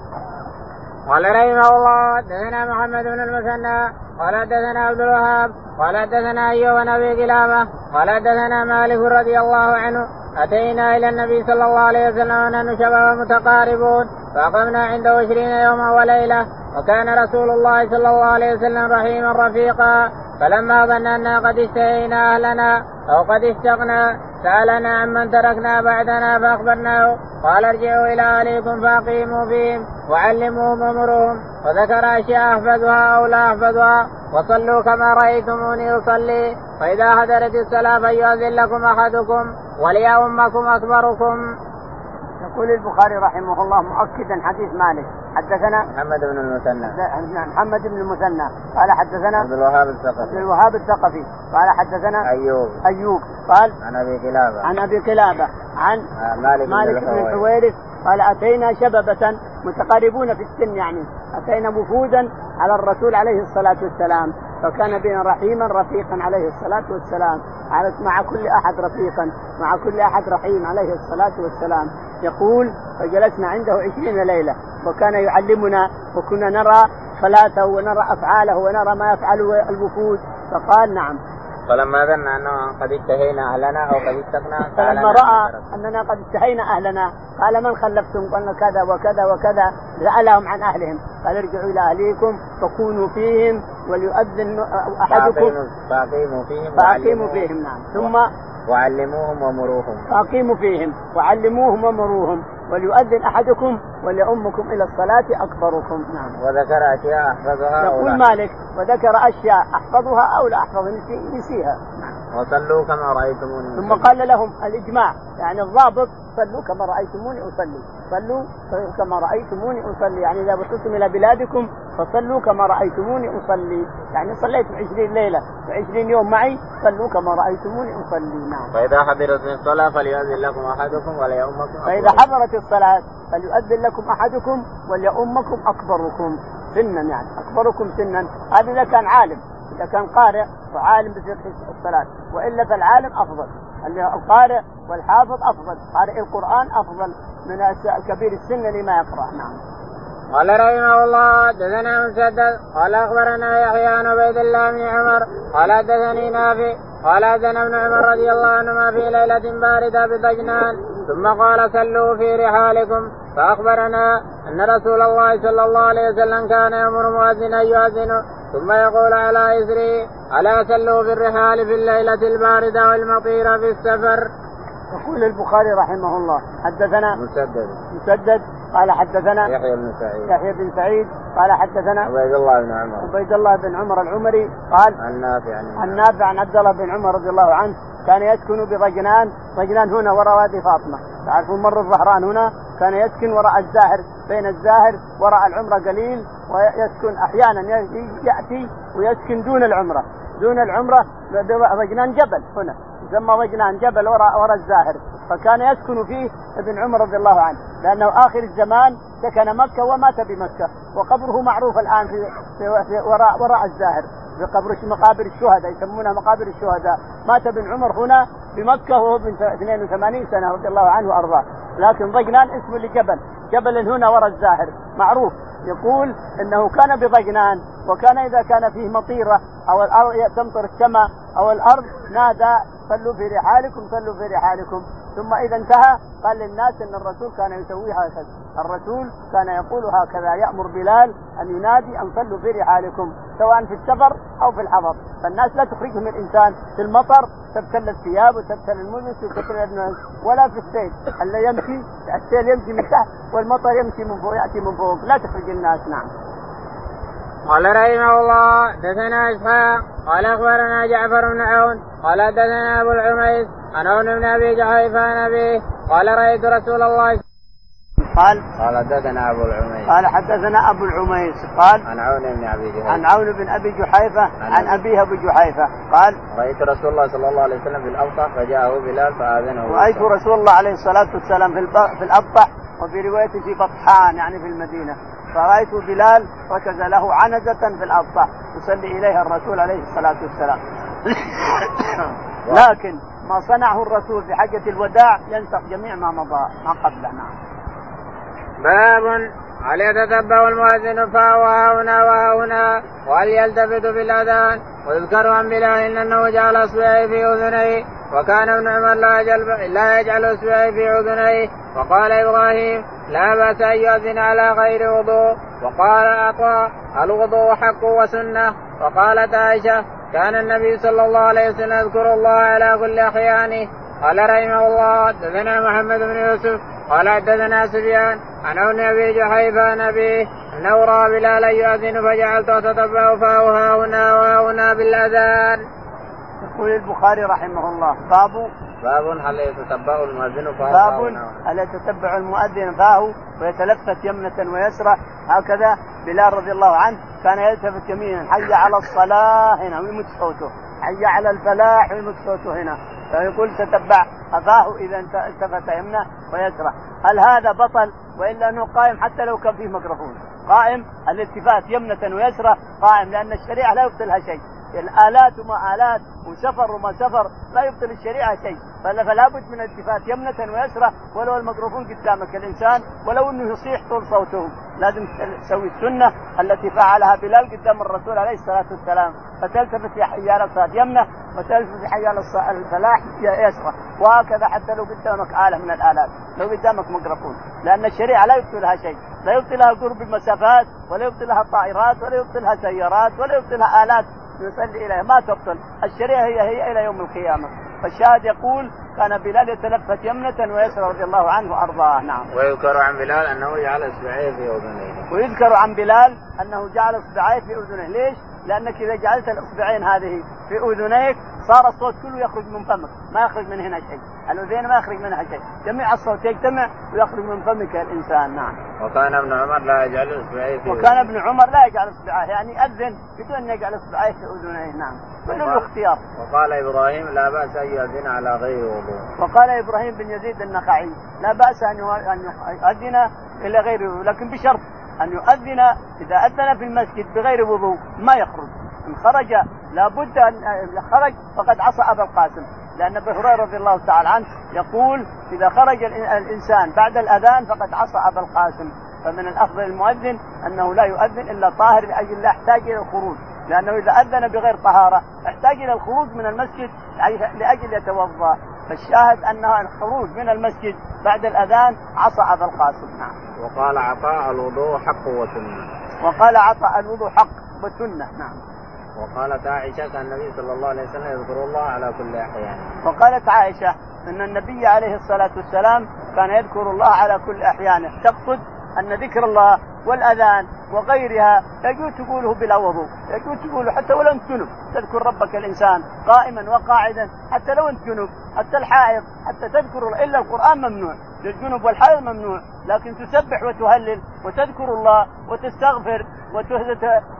قال رحمه الله دثنا محمد بن المثنى قال دثنا عبد الوهاب قال دثنا أيوب بن أبي كلابة قال دثنا مالك رضي الله عنه أتينا إلى النبي صلى الله عليه وسلم ونحن شباب متقاربون فأقمنا عنده عشرين يوما وليلة وكان رسول الله صلى الله عليه وسلم رحيما رفيقا. فلما ظننا قد اشتهينا أهلنا أو قد اشتقنا سألنا عمن تركنا بعدنا فأخبرناه. قال ارجعوا إلى أهليكم فأقيموا فيهم وعلموهم ومروهم وذكر أشياء أحفظها أو لا أحفظها. وصلوا كما رأيتموني أصلي. فإذا حضرت الصلاه فليؤذن لكم أحدكم وليؤمكم أكبركم. يقول البخاري رحمه الله مؤكدا حديث مالك. حدثنا محمد بن المثنى. محمد بن المثنى. قال حدثنا عبد الوهاب الثقفي. عبد الوهاب الثقفي. قال حدثنا أيوب. أيوب. قال عن أبي كلابة. عن أبي كلابة. عن آه مالك, مالك بن الحويرث. قال أتينا شببة متقاربون في السن يعني. أتينا وفودا على الرسول عليه الصلاة والسلام. فكان بنا رحيما رفيقا عليه الصلاة والسلام. مع كل أحد رفيقا مع كل أحد رحيم عليه الصلاة والسلام. يقول فجلسنا عنده عشرين ليلة وكان يعلمنا وكنا نرى صلاته ونرى أفعاله ونرى ما يفعله الوفود. فقال نعم. فلما ظن أنه قد اشتهينا أهلنا أو قد اشتقنا فلما رأى أننا قد اشتهينا أهلنا قال من خلفتم؟ قلنا كذا وكذا وكذا سالهم عن أهلهم. قال ارجعوا إلى أهليكم فكونوا فيهم وليؤذن أحدكم. فاقيموا فيهم فأقيموا فيهم نعم. ثم وعلموهم ومروهم. فأقيموا فيهم وعلموهم ومروهم. وليؤذن أحدكم وليؤمكم إلى الصلاة أكبركم. نعم. وذكر أشياء أحفظها يقول مالك وذكر أشياء أحفظها أو لا أحفظ نسيها. وصلوا كما رأيتموني. ثم قال لهم الإجماع يعني الضابط صلوا كما رأيتموني أصلي. صلوا كما رأيتموني أصلي. يعني إذا وصلتم إلى بلادكم فصلوا كما رأيتموني أصلي. يعني صليت 20 ليلة و20 يوم معي صلوا كما رأيتموني أصلي. نعم. فإذا حضرت الصلاة فليؤذن لكم أحدكم وليؤمكم فإذا حضرت الصلاة فليؤذن لكم أحدكم وليؤمكم أكبركم. سنا يعني أكبركم سنا. هذا إذا كان عالم. إذا كان قارئ وعالم بفقه الصلاة. والا فالعالم أفضل. القارئ والحافظ أفضل. قارئ القرآن أفضل من كبير السن لما يقرأ. نعم. قال رحمه الله حدثنا مسدد. قال أخبرنا يحيى عن عبيد الله بن عمر. قال حدثني نافع. قال حدثنا ابن عمر رضي الله عنهما في ليلة باردة بدجنان. ثم قال سلوا في رحالكم. فأخبرنا أن رسول الله صلى الله عليه وسلم كان يأمر مؤذنا يؤذن ثم يقول على إثري ألا سلوا في الرحال في الليلة الباردة والمطيرة في السفر. يقول البخاري رحمه الله حدثنا مسدد. مسدد قال حدثنا يحيى بن سعيد. يحيى بن سعيد قال حدثنا عبيد الله بن عمر. عبيد الله بن عمر العمري قال عن نافع عن نافع. عن عبد الله بن عمر رضي الله عنه كان يسكن بضجنان ضجنان هنا وراء وادي فاطمة. تعرفون مر الظهران هنا؟ كان يسكن وراء الزاهر بين الزاهر وراء العمرة قليل ويسكن أحيانا يأتي ويسكن دون العمرة. دون العمرة ضجنان جبل هنا. يسمى ضجنان جبل وراء وراء الزاهر. فكان يسكن فيه ابن عمر رضي الله عنه. لأنه آخر الزمان سكن مكة ومات بمكه وقبره معروف الآن في, في, في وراء وراء الزاهر. في قبر مقابر الشهداء يسمونها مقابر الشهداء. مات ابن عمر هنا بمكه وهو ابن 82 سنة رضي الله عنه وأرضاه. لكن ضجنان اسم لجبل. جبل هنا وراء الزاهر. معروف. يقول إنه كان بضجنان وكان إذا كان فيه مطيرة أو الأرض تمطر السماء أو الأرض نادى صلوا في رحالكم صلوا في رحالكم. ثم إذا انتهى قال للناس إن الرسول كان يسوي هكذا. الرسول كان يقول هكذا يأمر بلال أن ينادي أن صلوا في رحالكم سواء في السفر أو في الحضر. فالناس لا تخرجهم الإنسان في المطر تبتل الثياب وتبتل الملبس وتبتل الناس ولا في السيل. اللي يمشي السيل يمشي من تحت والمطر يمشي من فوق يأتي من فوق لا تخرج الناس نعم. قال رحمه الله دثنا إسحاق قال أخبرنا جعفر بن عون قال دثنا أبو العميس عن عون بن أبي جحيفه عن أبيه قال رأيت رسول الله قال قال حدثنا أبو العميس قال حدثنا أبو العميس قال عن عون بن أبي جحيفه عن عون بن أبي جحيفه عن أبيه أبو جحيفه قال رأيت رسول الله صلى الله عليه وسلم في الابطح فجاءه بلال فآذنه رأيت رسول الله عليه الصلاة والسلام في في الابطح وفي رواية في بطحان يعني في المدينة. فرأيت بلال ركز له عنزة في الأبطح يصلي إليها الرسول عليه الصلاة والسلام. [COUGHS] لكن ما صنعه الرسول في حجة الوداع ينسخ جميع ما مضى ما قبله. نعم. باب هل يتتبع المؤذن فهو هنا وهنا وهل يلتفت في الاذان ويذكر عن بلال أنه جعل اصبعه في أذنيه وكان ابن عمر لا يجعل لا يجعل اصبعه في أذنيه. وقال إبراهيم لا بأس أن يؤذن على غير وضوء. وقال عطاء الوضوء حق وسنة. وقالت عائشة كان النبي صلى الله عليه وسلم يذكر الله على كل احيانه قال رحمه الله حدثنا محمد بن يوسف قال حدثنا سفيان عن عون أبي جحيفه عن أبيه أنه رأى بلالا يؤذن فجعلت اتتبع فاه هنا وهنا بالأذان. يقول البخاري رحمه الله باب باب هل يتتبع المؤذن فاه باب هل يتتبع المؤذن فاه ويتلفت يمنة ويسرى هكذا بلال رضي الله عنه كان يلتفت يمينا حي على الصلاة هنا ويمد صوته حي على الفلاح ويمد صوته هنا. فيقول تتبع أفاه إذا التفت يمنى ويسرى هل هذا بطل؟ وإلا أنه قائم حتى لو كان فيه ميكروفون. قائم الالتفات يمنة ويسرى قائم لأن الشريعة لا يبطلها شيء. الآلات وما آلات وسفر وما سفر لا يبطل الشريعة شيء. فلا بد من التفات يمنة ويسرى ولو الميكروفون قدامك الإنسان ولو أنه يصيح طول صوته. لازم تسوي السنة التي فعلها بلال قدام الرسول عليه الصلاة والسلام. فتلتفت في حي على الصلاة يمنة وتلتفت في حي على الفلاح يسرى. وهكذا حتى لو قدامك آلة من الآلات. لو قدامك ميكروفون. لأن الشريعة لا يبطلها شيء. لا يبطلها قرب المسافات ولا يبطلها الطائرات ولا يبطلها سيارات ولا يبطلها آلات. يصلي إليها. ما تبطل. الشريعة هي هي إلى يوم القيامة. فالشاهد يقول كان بلال يتلفت يمنة ويسرى رضي الله عنه وأرضاه. نعم. ويذكر عن بلال أنه جعل اصبعيه في أذنيه. ويذكر عن بلال أنه جعل اصبعيه في أذنيه، ليش؟ لأنك إذا جعلت الاصبعين هذه في أذنيك صار الصوت كله يخرج من فمك، ما يخرج من هنا شيء، الاذين ما يخرج منها شيء، جميع الصوت يجتمع ويخرج من فمك الإنسان، نعم. وكان ابن عمر لا يجعل إصبعيه في وكان ابن عمر لا يجعل إصبعيه، يعني يأذن بدون أن يجعل إصبعيه في أذنيه، نعم. كل الاختيار. وقال إبراهيم لا بأس أن يؤذن على غير وضوء. وقال إبراهيم بن يزيد النخعي لا بأس أن يؤذن إلى غير وضوء، لكن بشرط أن يؤذن إذا أذن في المسجد بغير وضوء ما يخرج. إن خرج لابد ان خرج فقد عصى أبا القاسم. لأن أبي هريرة رضي الله تعالى عنه يقول إذا خرج الإنسان بعد الأذان فقد عصى أبا القاسم. فمن الأفضل المؤذن أنه لا يؤذن إلا طاهر لاجل لا يحتاج إلى الخروج لأنه إذا أذن بغير طهارة يحتاج إلى الخروج من المسجد لأجل يتوضأ فالشاهد انها الخروج من المسجد بعد الأذان عصى أبا القاسم نعم. وقال عطاء الوضوء حق وسنة. وقال عطاء الوضوء حق وسنة نعم. وقالت عائشة كان النبي صلى الله عليه وسلم يذكر الله على كل أحيان. وقالت عائشة أن النبي عليه الصلاة والسلام كان يذكر الله على كل احيانه، تقصد أن ذكر الله والأذان وغيرها يجوز تقوله بلا وضوء، يجوز تقوله حتى ولو انت جنب، تذكر ربك الإنسان قائما وقاعدا، حتى لو انت جنب، حتى الحائض، حتى تذكر إلا القرآن ممنوع، للجنب والحائض ممنوع، لكن تسبح وتهلل وتذكر الله وتستغفر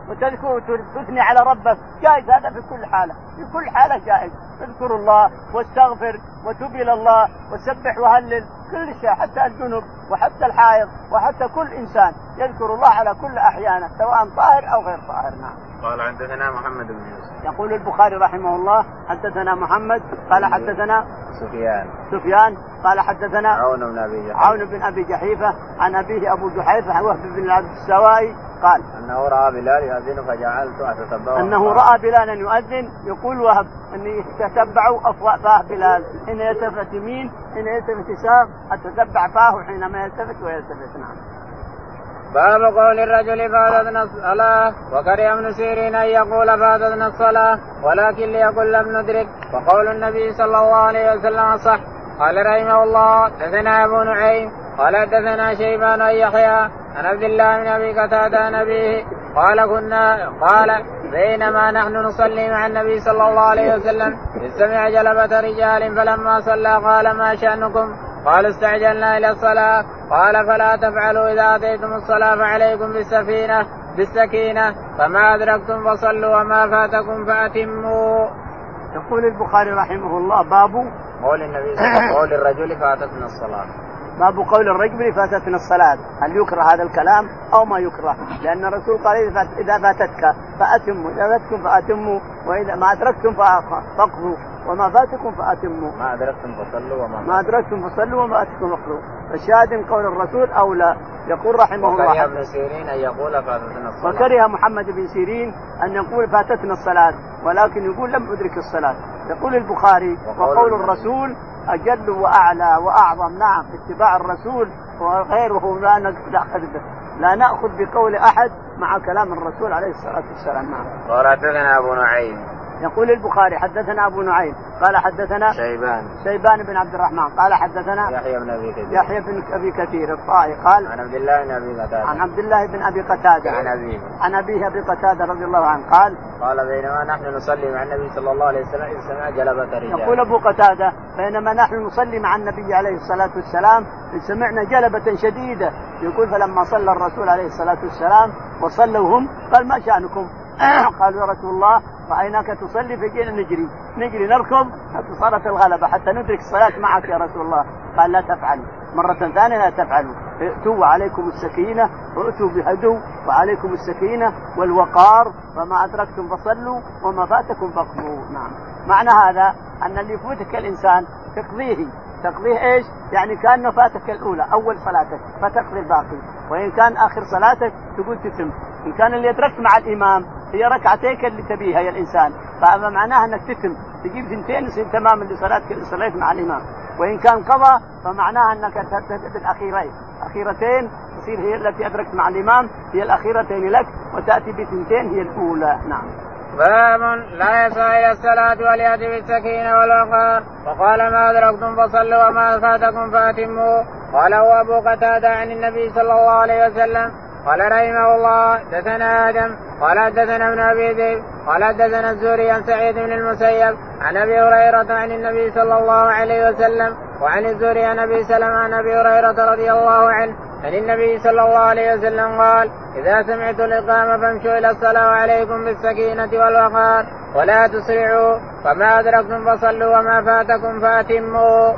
وتذكر وتثني على ربك، جائز هذا في كل حالة، في كل حالة جائز، اذكر الله واستغفر وتب إلى الله وسبح وهلل كل شيء حتى الجنب وحتى الحائض وحتى كل إنسان. يذكر الله على كل أحيانه سواء طاهر أو غير طاهر نعم. قال حدثنا محمد بن يوسف. يقول البخاري رحمه الله حدثنا محمد قال حدثنا سفيان. سفيان قال حدثنا عون بن أبي جحيفة. عون بن أبي جحيفة عن أبيه أبو جحيفة وهب بن العبد السوائي قال أنه رأى بلال يؤذن فجعلت اتتبعه أنه رأى بلالا يؤذن يقول وهب إني تتبع فاه بلال حين يلتفت يمين حين يلتفت يسار أتتبع فاه حينما يلتفت ويلتفت نعم. باب قول الرجل فاتتنا الصلاة وكره ابن سيرين أن يقول فاتتنا الصلاة ولكن ليقل لم ندرك وقول النبي صلى الله عليه وسلم صح قال رحمه الله دثنا أبو نعيم قال دثنا شيبان أن يحيى عن عبد الله بن أبي قتادة عن قال كنا قال بينما نحن نصلي مع النبي صلى الله عليه وسلم إذ سمع جلبة رجال فلما صلى قال ما شأنكم؟ قالوا استعجلنا إلى الصلاة قال فلا تفعلوا إذا أتيتم الصلاة فعليكم بالسفينة بالسكينة فما أدركتم فصلوا وما فاتكم فأتموا. يقول البخاري رحمه الله باب قول النبي قول الرجل فاتتنا الصلاة. باب قول الرجل فاتتنا الصلااه هل يكره هذا الكلام أو ما يكره؟ لأن الرسول قال إذا فاتتك فأتموا إذا فاتكم فأتموا وإذا ما أدركتم فأقضوا. وما فاتكم فأتموا. ما أدركتم فصلوا وما ما أدركتم فصلوا وما فاتكم فاقضوا. فالشاهد قول الرسول أو لا يقول رحمه الله وكره ابن سيرين أن يقول فاتتنا الصلاة. وكره محمد بن سيرين أن يقول فاتتنا الصلاة ولكن يقول لم أدرك الصلاة. يقول البخاري وقول الرسول أجل وأعلى وأعظم. نعم اتباع الرسول وغيره لا ناخذ لا نأخذ بقول أحد مع كلام الرسول عليه الصلاة والسلام. نعم. قال أبو نعيم. يقول البخاري حدثنا أبو نعيم قال حدثنا شيبان. شيبان بن عبد الرحمن قال حدثنا يحيى بن أبي كثير. يحيى بن أبي كثير الطائي قال عن عبد الله بن أبي قتادة. عن عبد الله بن أبي قتادة. عن أبيه. عن أبيه أبي قتادة رضي الله عنه قال قال بينما نحن نصلي مع النبي صلى الله عليه وسلم إذ سمع جلبة رجال. يقول أبو قتادة بينما نحن نصلي مع النبي عليه الصلاة والسلام سمعنا جلبة شديدة. يقول فلما صلى الرسول عليه الصلاة والسلام وصلوا هم قال ما شأنكم؟ قالوا يا رسول الله رأيناك تصلي فجينا نجري. نجري نركض حتى صارت الغلبة حتى ندرك الصلاة معك يا رسول الله. قال لا تفعلوا. مرة ثانية لا تفعلوا. ائتوا وعليكم السكينة وائتوا بهدو وعليكم السكينة والوقار فما أدركتم فصلوا وما فاتكم فاقضوا. نعم. معنى هذا أن اللي يفوتك الإنسان تقضيه. تقضيه إيش؟ يعني كأنه فاتك الأولى أول صلاتك فتقضي الباقي. وإن كان آخر صلاتك تقول تتم. إن كان اللي أدركت مع الإمام هي ركعتيك اللي تبيها يا الإنسان. فمعناها أنك تتم تجيب ثنتين يصير تماما لصلاتك اللي صليت مع الإمام. وإن كان قضى فمعناها أنك بالأخيرين. أخيرتين تصير هي التي أدركت مع الإمام هي الأخيرتين لك وتأتي بثنتين هي الأولى. نعم. باب لا يسعى إلى الصلاة ولياتي بالسكينة والوقار وقال ما أدركتم فصلوا وما فاتكم فأتموا. قال أبو قتادة عن النبي صلى الله عليه وسلم قال رحمه الله دثنا آدم قال حدثنا ابن أبي ذئب قال حدثنا الزهري عن سعيد بن المسيب عن أبي هريرة عن النبي صلى الله عليه وسلم وعن الزهري عن أبي سلمة عن أبي هريرة رضي الله عنه عن النبي صلى الله عليه وسلم قال إذا سمعت الإقامة فامشوا إلى الصلاة وعليكم بالسكينة والوقار ولا تسرعوا فما أدركتم فصلوا وما فاتكم فأتموا.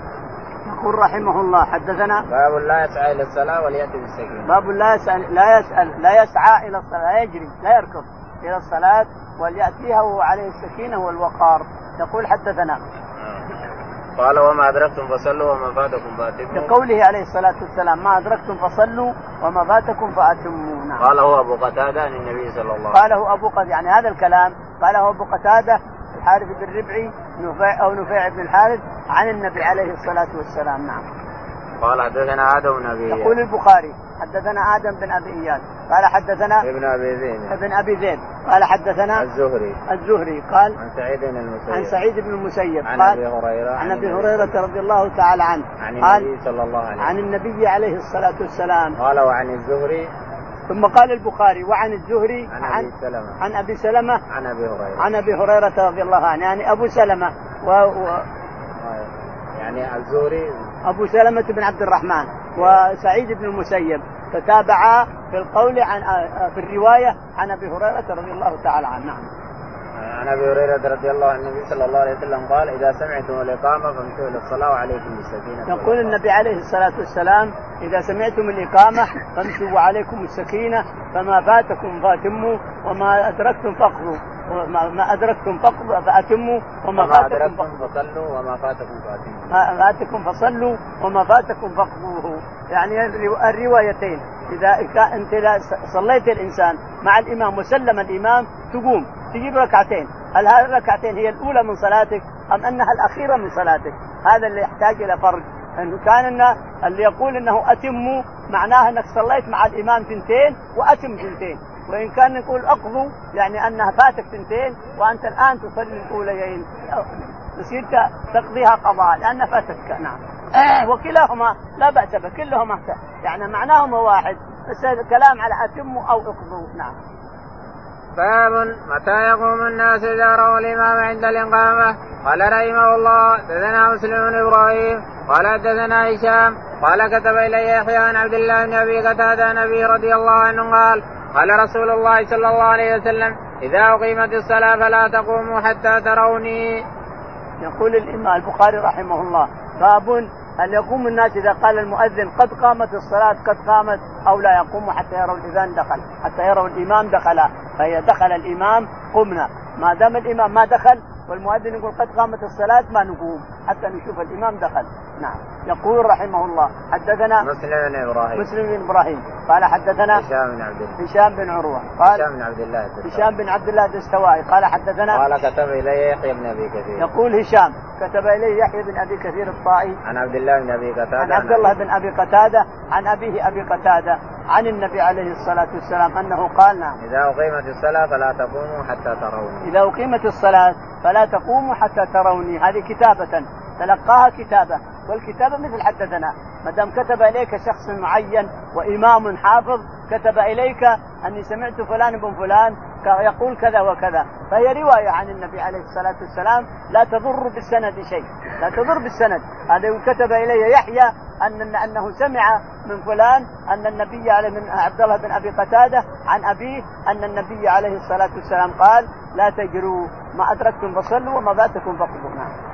يقول رحمه الله حدثنا؟ باب لا يسعى إلى الصلاة وليأتي بالسكينه. باب لا يسأل لا يسأل لا يسعى إلى الصلاة لا يجري لا يركض إلى الصلاة وليأتيها وهو عليه السكينة والوقار. يقول حدثنا. قال وما أدركتم فصلوا وما فاتكم فأتموا. لقوله عليه الصلاة والسلام ما أدركتم فصلوا وما فاتكم فاتموا نعم قاله أبو قتادة عن النبي صلى الله عليه وسلم. قاله أبو قتادة يعني هذا الكلام قاله أبو قتادة الحارث بن ربعي نفيع أو نفيع بن الحارث عن النبي عليه الصلاة والسلام نعم. قال حدثنا آدم بن أبي يقول البخاري حدثنا آدم بن أبي إياس. قال حدثنا ابن أبي زيد. ابن أبي زيد. قال حدثنا الزهري. الزهري. قال عن سعيد بن المسيب. عن سعيد بن المسيب. عن قال أبي هريرة. عن أبي هريرة رضي الله تعالى عنه. عن النبي صلى الله عليه عن وسلم. النبي عليه الصلاة والسلام. قال وعن الزهري. ثم قال البخاري وعن الزهري عن عن ابي سلمة. عن أبي سلمة عن أبي هريرة. عن أبي هريرة رضي الله عنه يعني أبو سلمة و... و... يعني الزهري. أبو سلمة بن عبد الرحمن وسعيد بن المسيب تتابعا في القول عن في الرواية عن أبي هريرة رضي الله تعالى عنه. نعم. عن أبي هريرة رضي الله عن النبي صلى الله عليه وسلم قال إذا سمعتم الإقامة فامشوا إلى الصلاة وعليكم بالسكينة. يقول النبي عليه الصلاة والسلام إذا سمعتم الإقامة فامشوا وعليكم السكينة فما فاتكم فاتموا وما أدركتم فاقضوا وما ما أدركتم فاقضوا فأتموا وما فاتكم فصلوا وما فاتكم فاتموا. ما فاتكم فصلوا وما فاتكم فاقضوه. يعني الرو- الروايتين إذا أنت صليت الإنسان مع الإمام وسلم الإمام تقوم. تجيب ركعتين. هل هذه الركعتين هي الأولى من صلاتك أم أنها الأخيرة من صلاتك؟ هذا اللي يحتاج إلى فرق. انه كان إن اللي يقول إنه اتموا معناه إنك صليت مع الإمام ثنتين وأتم ثنتين. وإن كان يقول أقضوا يعني أنها فاتك ثنتين وأنت الآن تصلي الأوليين. تصير تقضيها قضاء لأن فاتتك. نعم. وكلاهما لا بأس به كلهما يعني معناهما واحد بس هذا كلام على اتموا أو أقضوا. نعم. باب متى يقوم الناس إذا رأوا الإمام عند الإقامة؟ قال رحمه الله دثنا مسلم بن إبراهيم قال حدثنا هشام قال كتب إلي يحيى عن عبد الله بن أبي قتادة عن ابي رضي الله عنه قال قال رسول الله صلى الله عليه وسلم إذا أقيمت الصلاة فلا تقوموا حتى تروني. يقول الإمام البخاري رحمه الله باب هل يقوم الناس إذا قال المؤذن قد قامت الصلاة قد قامت أو لا يقوموا حتى يروا الإذان دخل حتى يروا الإمام دخل فإذا دخل الإمام قمنا. ما دام الإمام ما دخل والمؤذن يقول قد قامت الصلاة ما نقوم حتى نشوف الإمام دخل. نعم. يقول رحمه الله حدثنا مسلم بن إبراهيم. مسلم بن إبراهيم. قال حدثنا هشام بن عبد الله. هشام بن عروة. قال هشام بن عبد الله الدستوائي. هشام بن عبد الله الدستوائي. قال حدثنا قال كتب الي يحيى بن أبي كثير. يقول هشام كتب إليه يحيى بن أبي كثير الطائي. عن عبد الله بن أبي قتادة. عن عبد الله بن أبي قتادة عن أبيه أبي قتادة عن النبي عليه الصلاة والسلام أنه قال نعم. إذا أقيمت الصلاة فلا تقوموا حتى تروني. إذا أقيمت الصلاة فلا تقوموا حتى تروني. هذه كتابة تلقاها كتابة. والكتابة مثل حدثنا. ما دام كتب إليك شخص معين وإمام حافظ كتب إليك أني سمعت فلان بن فلان يقول كذا وكذا. فهي رواية عن النبي عليه الصلاة والسلام لا تضر بالسند شيء. لا تضر بالسند. هذا كتب إلي يحيى ان أنه سمع من فلان أن النبي عليه من عبد الله بن أبي قتادة عن أبيه أن النبي عليه الصلاة والسلام قال لا تجروا ما أدركتم فصلوا وما فاتكم فقدوا نعم.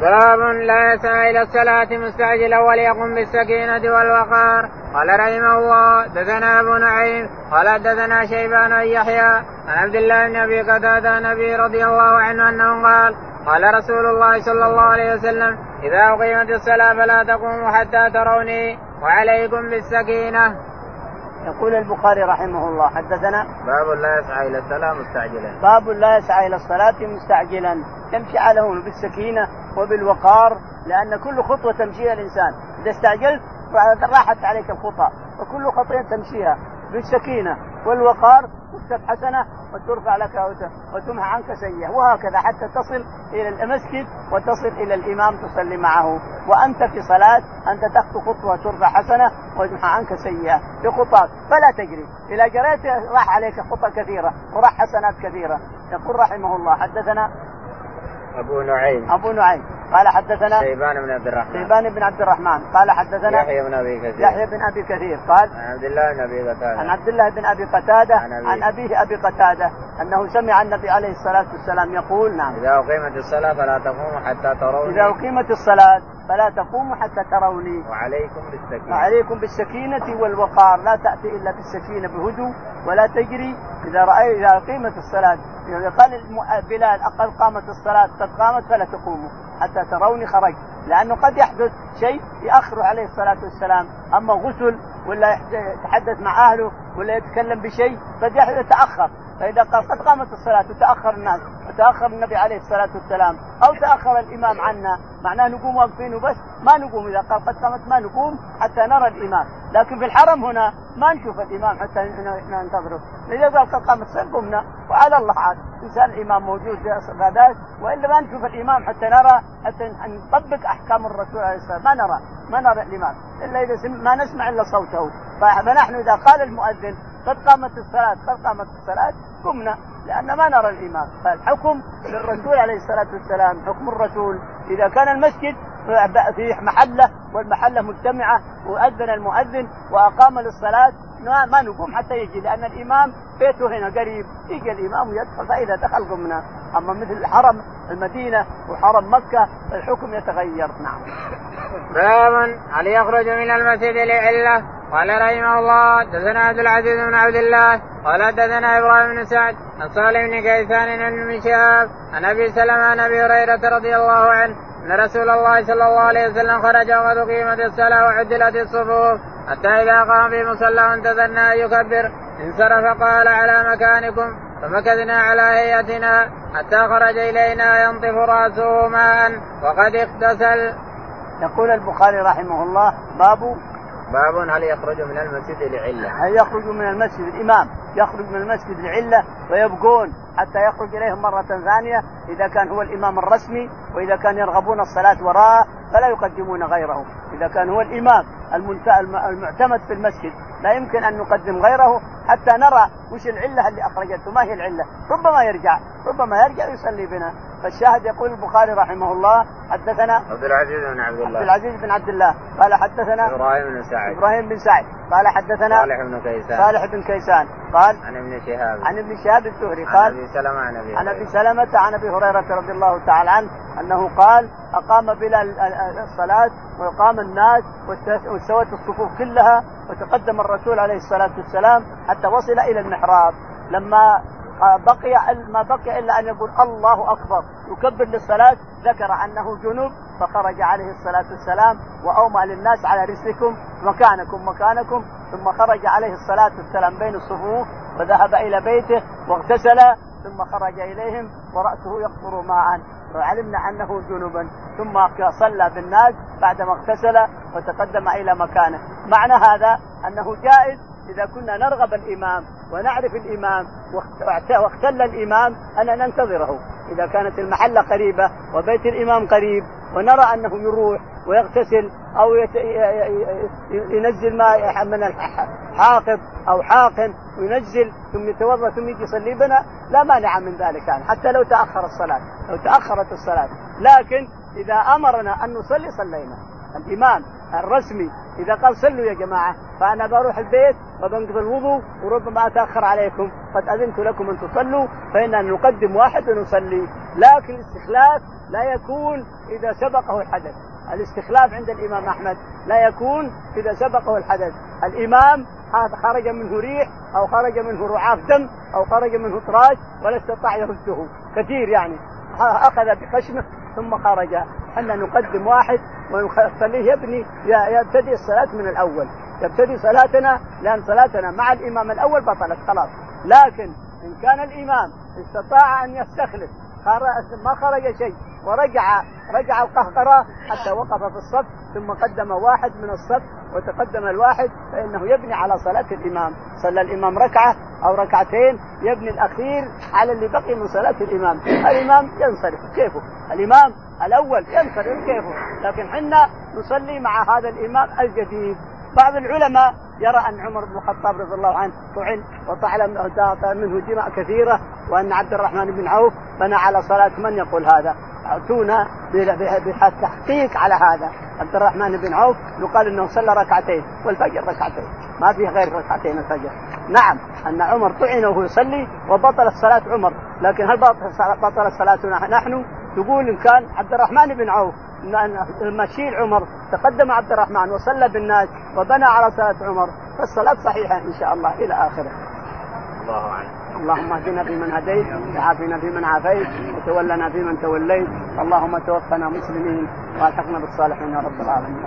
باب لا يسعى إلى الصلاة مستعجلا وليقم بالسكينة والوقار قال رحمه الله دثنا أبو نعيم قال دثنا شيبان بن يحيى عن عبد الله بن أبي قتادة أبي رضي الله عنه أنه قال قال رسول الله صلى الله عليه وسلم إذا أقيمت الصلاة فلا تقوموا حتى تروني وعليكم بالسكينة. يقول البخاري رحمه الله حدثنا باب لا يسعى إلى الصلاة مستعجلا. باب لا يسعى إلى الصلاة مستعجلا. يمشي على هون بالسكينة وبالوقار لأن كل خطوة تمشيها الإنسان. إذا استعجلت راحت عليك الخطى وكل خطوة تمشيها بالسكينة. والوقار تكتب حسنة وترفع لك وتمحى عنك سيئة. وهكذا حتى تصل إلى المسجد وتصل إلى الإمام تصلي معه. وأنت في صلاة أنت تخطو خطوة ترفع حسنة وتمحى عنك سيئة. بخطاك. فلا تجري. اذا جريت راح عليك خطى كثيرة وراح حسنات كثيرة. يقول رحمه الله حدثنا أبو نعيم. أبو نعيم. قال حدثنا شيبان بن عبد الرحمن. شيبان بن عبد الرحمن. قال حدثنا يحيى بن أبي كثير. يحيى بن أبي كثير. قال عن عبد الله بن أبي قتادة. عن عبد الله بن أبي قتادة عن أبيه. عن أبيه أبي قتادة أنه سمع النبي عليه الصلاة والسلام يقول نعم. إذا أقيمت الصلاة فلا تقوموا حتى تروني. إذا أقيمت الصلاة فلا تقوموا حتى تروني. وعليكم بالسكينة. وعليكم بالسكينة والوقار. لا تأتي إلا بالسكينة بهدوء ولا تجري. إذا رأي إذا أقيمت الصلاة إذا قال بلال أقل قامت الصلاة قد قامت فلا تقوموا حتى تروني خرجت. لأنه قد يحدث شيء يأخر عليه الصلاة والسلام. أما غسل ولا يتحدث مع أهله ولا يتكلم بشيء قد يتأخر فإذا قال قد قامت الصلاة وتأخر الناس وتاخر النبي عليه الصلاة والسلام أو تأخر الإمام عنا معناه نقوم واقفين وبس ما نقوم. إذا قال قد قامت ما نقوم حتى نرى الإمام. لكن في الحرم هنا ما نشوف الإمام حتى ننتظره. إذا قال قد قامت الصلاه قمنا. وعلى الله عاد إنسان الامام موجود في الصلاه وإلا ما نشوف الإمام حتى نرى حتى نطبق أحكام الرسول عليه الصلاة ما نرى ما نرى الإمام. إلا إذا ما نسمع إلا صوته. فنحن إذا قال المؤذن قد قامت الصلاة قد قامت الصلاة قمنا لأن ما نرى الإمام. فالحكم للرسول عليه الصلاة والسلام حكم الرسول. إذا كان المسجد في محلة والمحلة مجتمعة وأذن المؤذن وأقام للصلاة ما نقوم حتى يجي لأن الإمام بيته هنا قريب. يجي الإمام ويدخل فإذا دخل قمنا. أما مثل حرم المدينة وحرم مكة الحكم يتغير. نعم. باب هل يخرج من المسجد لعله قال رحمه الله حدثنا عبد العزيز بن عبد الله قال حدثنا إبراهيم بن سعد عن صالح بن كيسان ابن شهاب عن أبي سلمة عن أبي هريرة رضي الله عنه أن رسول الله صلى الله عليه وسلم خرج وقد قيمت الصلاة وعدلت الصفوف حتى إذا قام في مصلى وانتظرنا أن يكبر انصرف قال على مكانكم فمكثنا على هيئتنا حتى خرج إلينا ينطف رأسه ماء وقد اغتسل. يقول البخاري رحمه الله باب باب هل يخرج من المسجد لعلة؟ هل يخرج من المسجد الإمام يخرج من المسجد لعلة ويبقون حتى يخرج إليهم مرة ثانية إذا كان هو الإمام الرسمي وإذا كان يرغبون الصلاة وراءه فلا يقدمون غيره، إذا كان هو الإمام المعتمد في المسجد لا يمكن أن نقدم غيره حتى نرى وش العلة اللي أخرجته ما هي العلة؟ ربما يرجع ربما يرجع يصلي بنا. فالشاهد يقول البخاري رحمه الله حدثنا عبد العزيز بن عبد الله. عبد العزيز بن عبد الله قال حدثنا إبراهيم بن سعد. إبراهيم بن سعد. قال حدثنا صالح بن كيسان. صالح بن كيسان. قال عن ابن شهاب. عن ابن شهاب الزهري. قال عن أبي سلمة عن أبي عن أبي سلمة عن أبي هريرة رضي الله تعالى عنه أنه قال أقام بلال الصلاة وقام الناس واستوت الصفوف كلها وتقدم الرسول عليه الصلاة والسلام حتى وصل إلى المحراب. لما بقي ما بقي إلا أن يقول الله أكبر. يكبر للصلاة ذكر أنه جنوب فخرج عليه الصلاة والسلام واومى للناس على رسلكم مكانكم مكانكم ثم خرج عليه الصلاة والسلام بين الصفوف وذهب إلى بيته واغتسل ثم خرج إليهم ورأسه يقطر ماء. وعلمنا أنه جنبا ثم صلى بالناس بعدما اغتسل وتقدم إلى مكانه. معنى هذا أنه جائز إذا كنا نرغب الإمام ونعرف الإمام واختل الإمام ان ننتظره. إذا كانت المحلة قريبة وبيت الإمام قريب ونرى أنه يروح ويغتسل أو ينزل ماء من الحاقب أو حاقن وينزل ثم يتوضأ ثم يجي يصلي بنا لا مانع من ذلك يعني حتى لو تأخر الصلاة لو تأخرت الصلاة. لكن إذا أمرنا أن نصلي صلينا. الإمام الرسمي. إذا قال صلوا يا جماعة فأنا بروح البيت وبنقضي الوضوء وربما أتأخر عليكم. قد أذنت لكم أن تصلوا فإننا نقدم واحد ونصلي. لكن الاستخلاف لا يكون إذا سبقه الحدث. الاستخلاف عند الإمام أحمد لا يكون إذا سبقه الحدث. الإمام خرج منه ريح أو خرج منه رعاف دم أو خرج منه طراش ولا استطاع يرده. كثير يعني. أخذ بخشمه ثم خرج إحنا نقدم واحد ونخليه يبني يبتدي الصلاة من الأول. يبتدي صلاتنا لأن صلاتنا مع الإمام الأول بطلت خلاص. لكن إن كان الإمام استطاع أن يستخلف ما خرج شيء. ورجع رجع القهقرة حتى وقف في الصف ثم قدم واحد من الصف وتقدم الواحد فإنه يبني على صلاة الإمام. صلى الإمام ركعة أو ركعتين يبني الأخير على اللي بقي من صلاة الإمام. الإمام ينصرف كيفه؟ الإمام الأول ينصرف كيفه. لكن حنا نصلي مع هذا الإمام الجديد. بعض العلماء يرى أن عمر بن الخطاب رضي الله عنه طعن وطعن منه دماء كثيرة وأن عبد الرحمن بن عوف بنى على صلاة من يقول هذا؟ اتونا بالتحقيق على هذا. عبد الرحمن بن عوف يقال إنه صلى ركعتين والفجر ركعتين. ما في غير ركعتين الفجر. نعم أن عمر طعن وهو يصلي وبطلت صلاة عمر لكن هل بطلت صلاتنا نحن؟ تقول إن كان عبد الرحمن بن عوف لما شيل عمر تقدم عبد الرحمن وصلى بالناس وبنى على صلاة عمر فالصلاة صحيحة إن شاء الله إلى آخره. الله أعلم. اللهم اهدنا فيمن هديت وعافنا فيمن عافيت وتولنا فيمن توليت اللهم توفنا مسلمين وألحقنا بالصالحين يا رب العالمين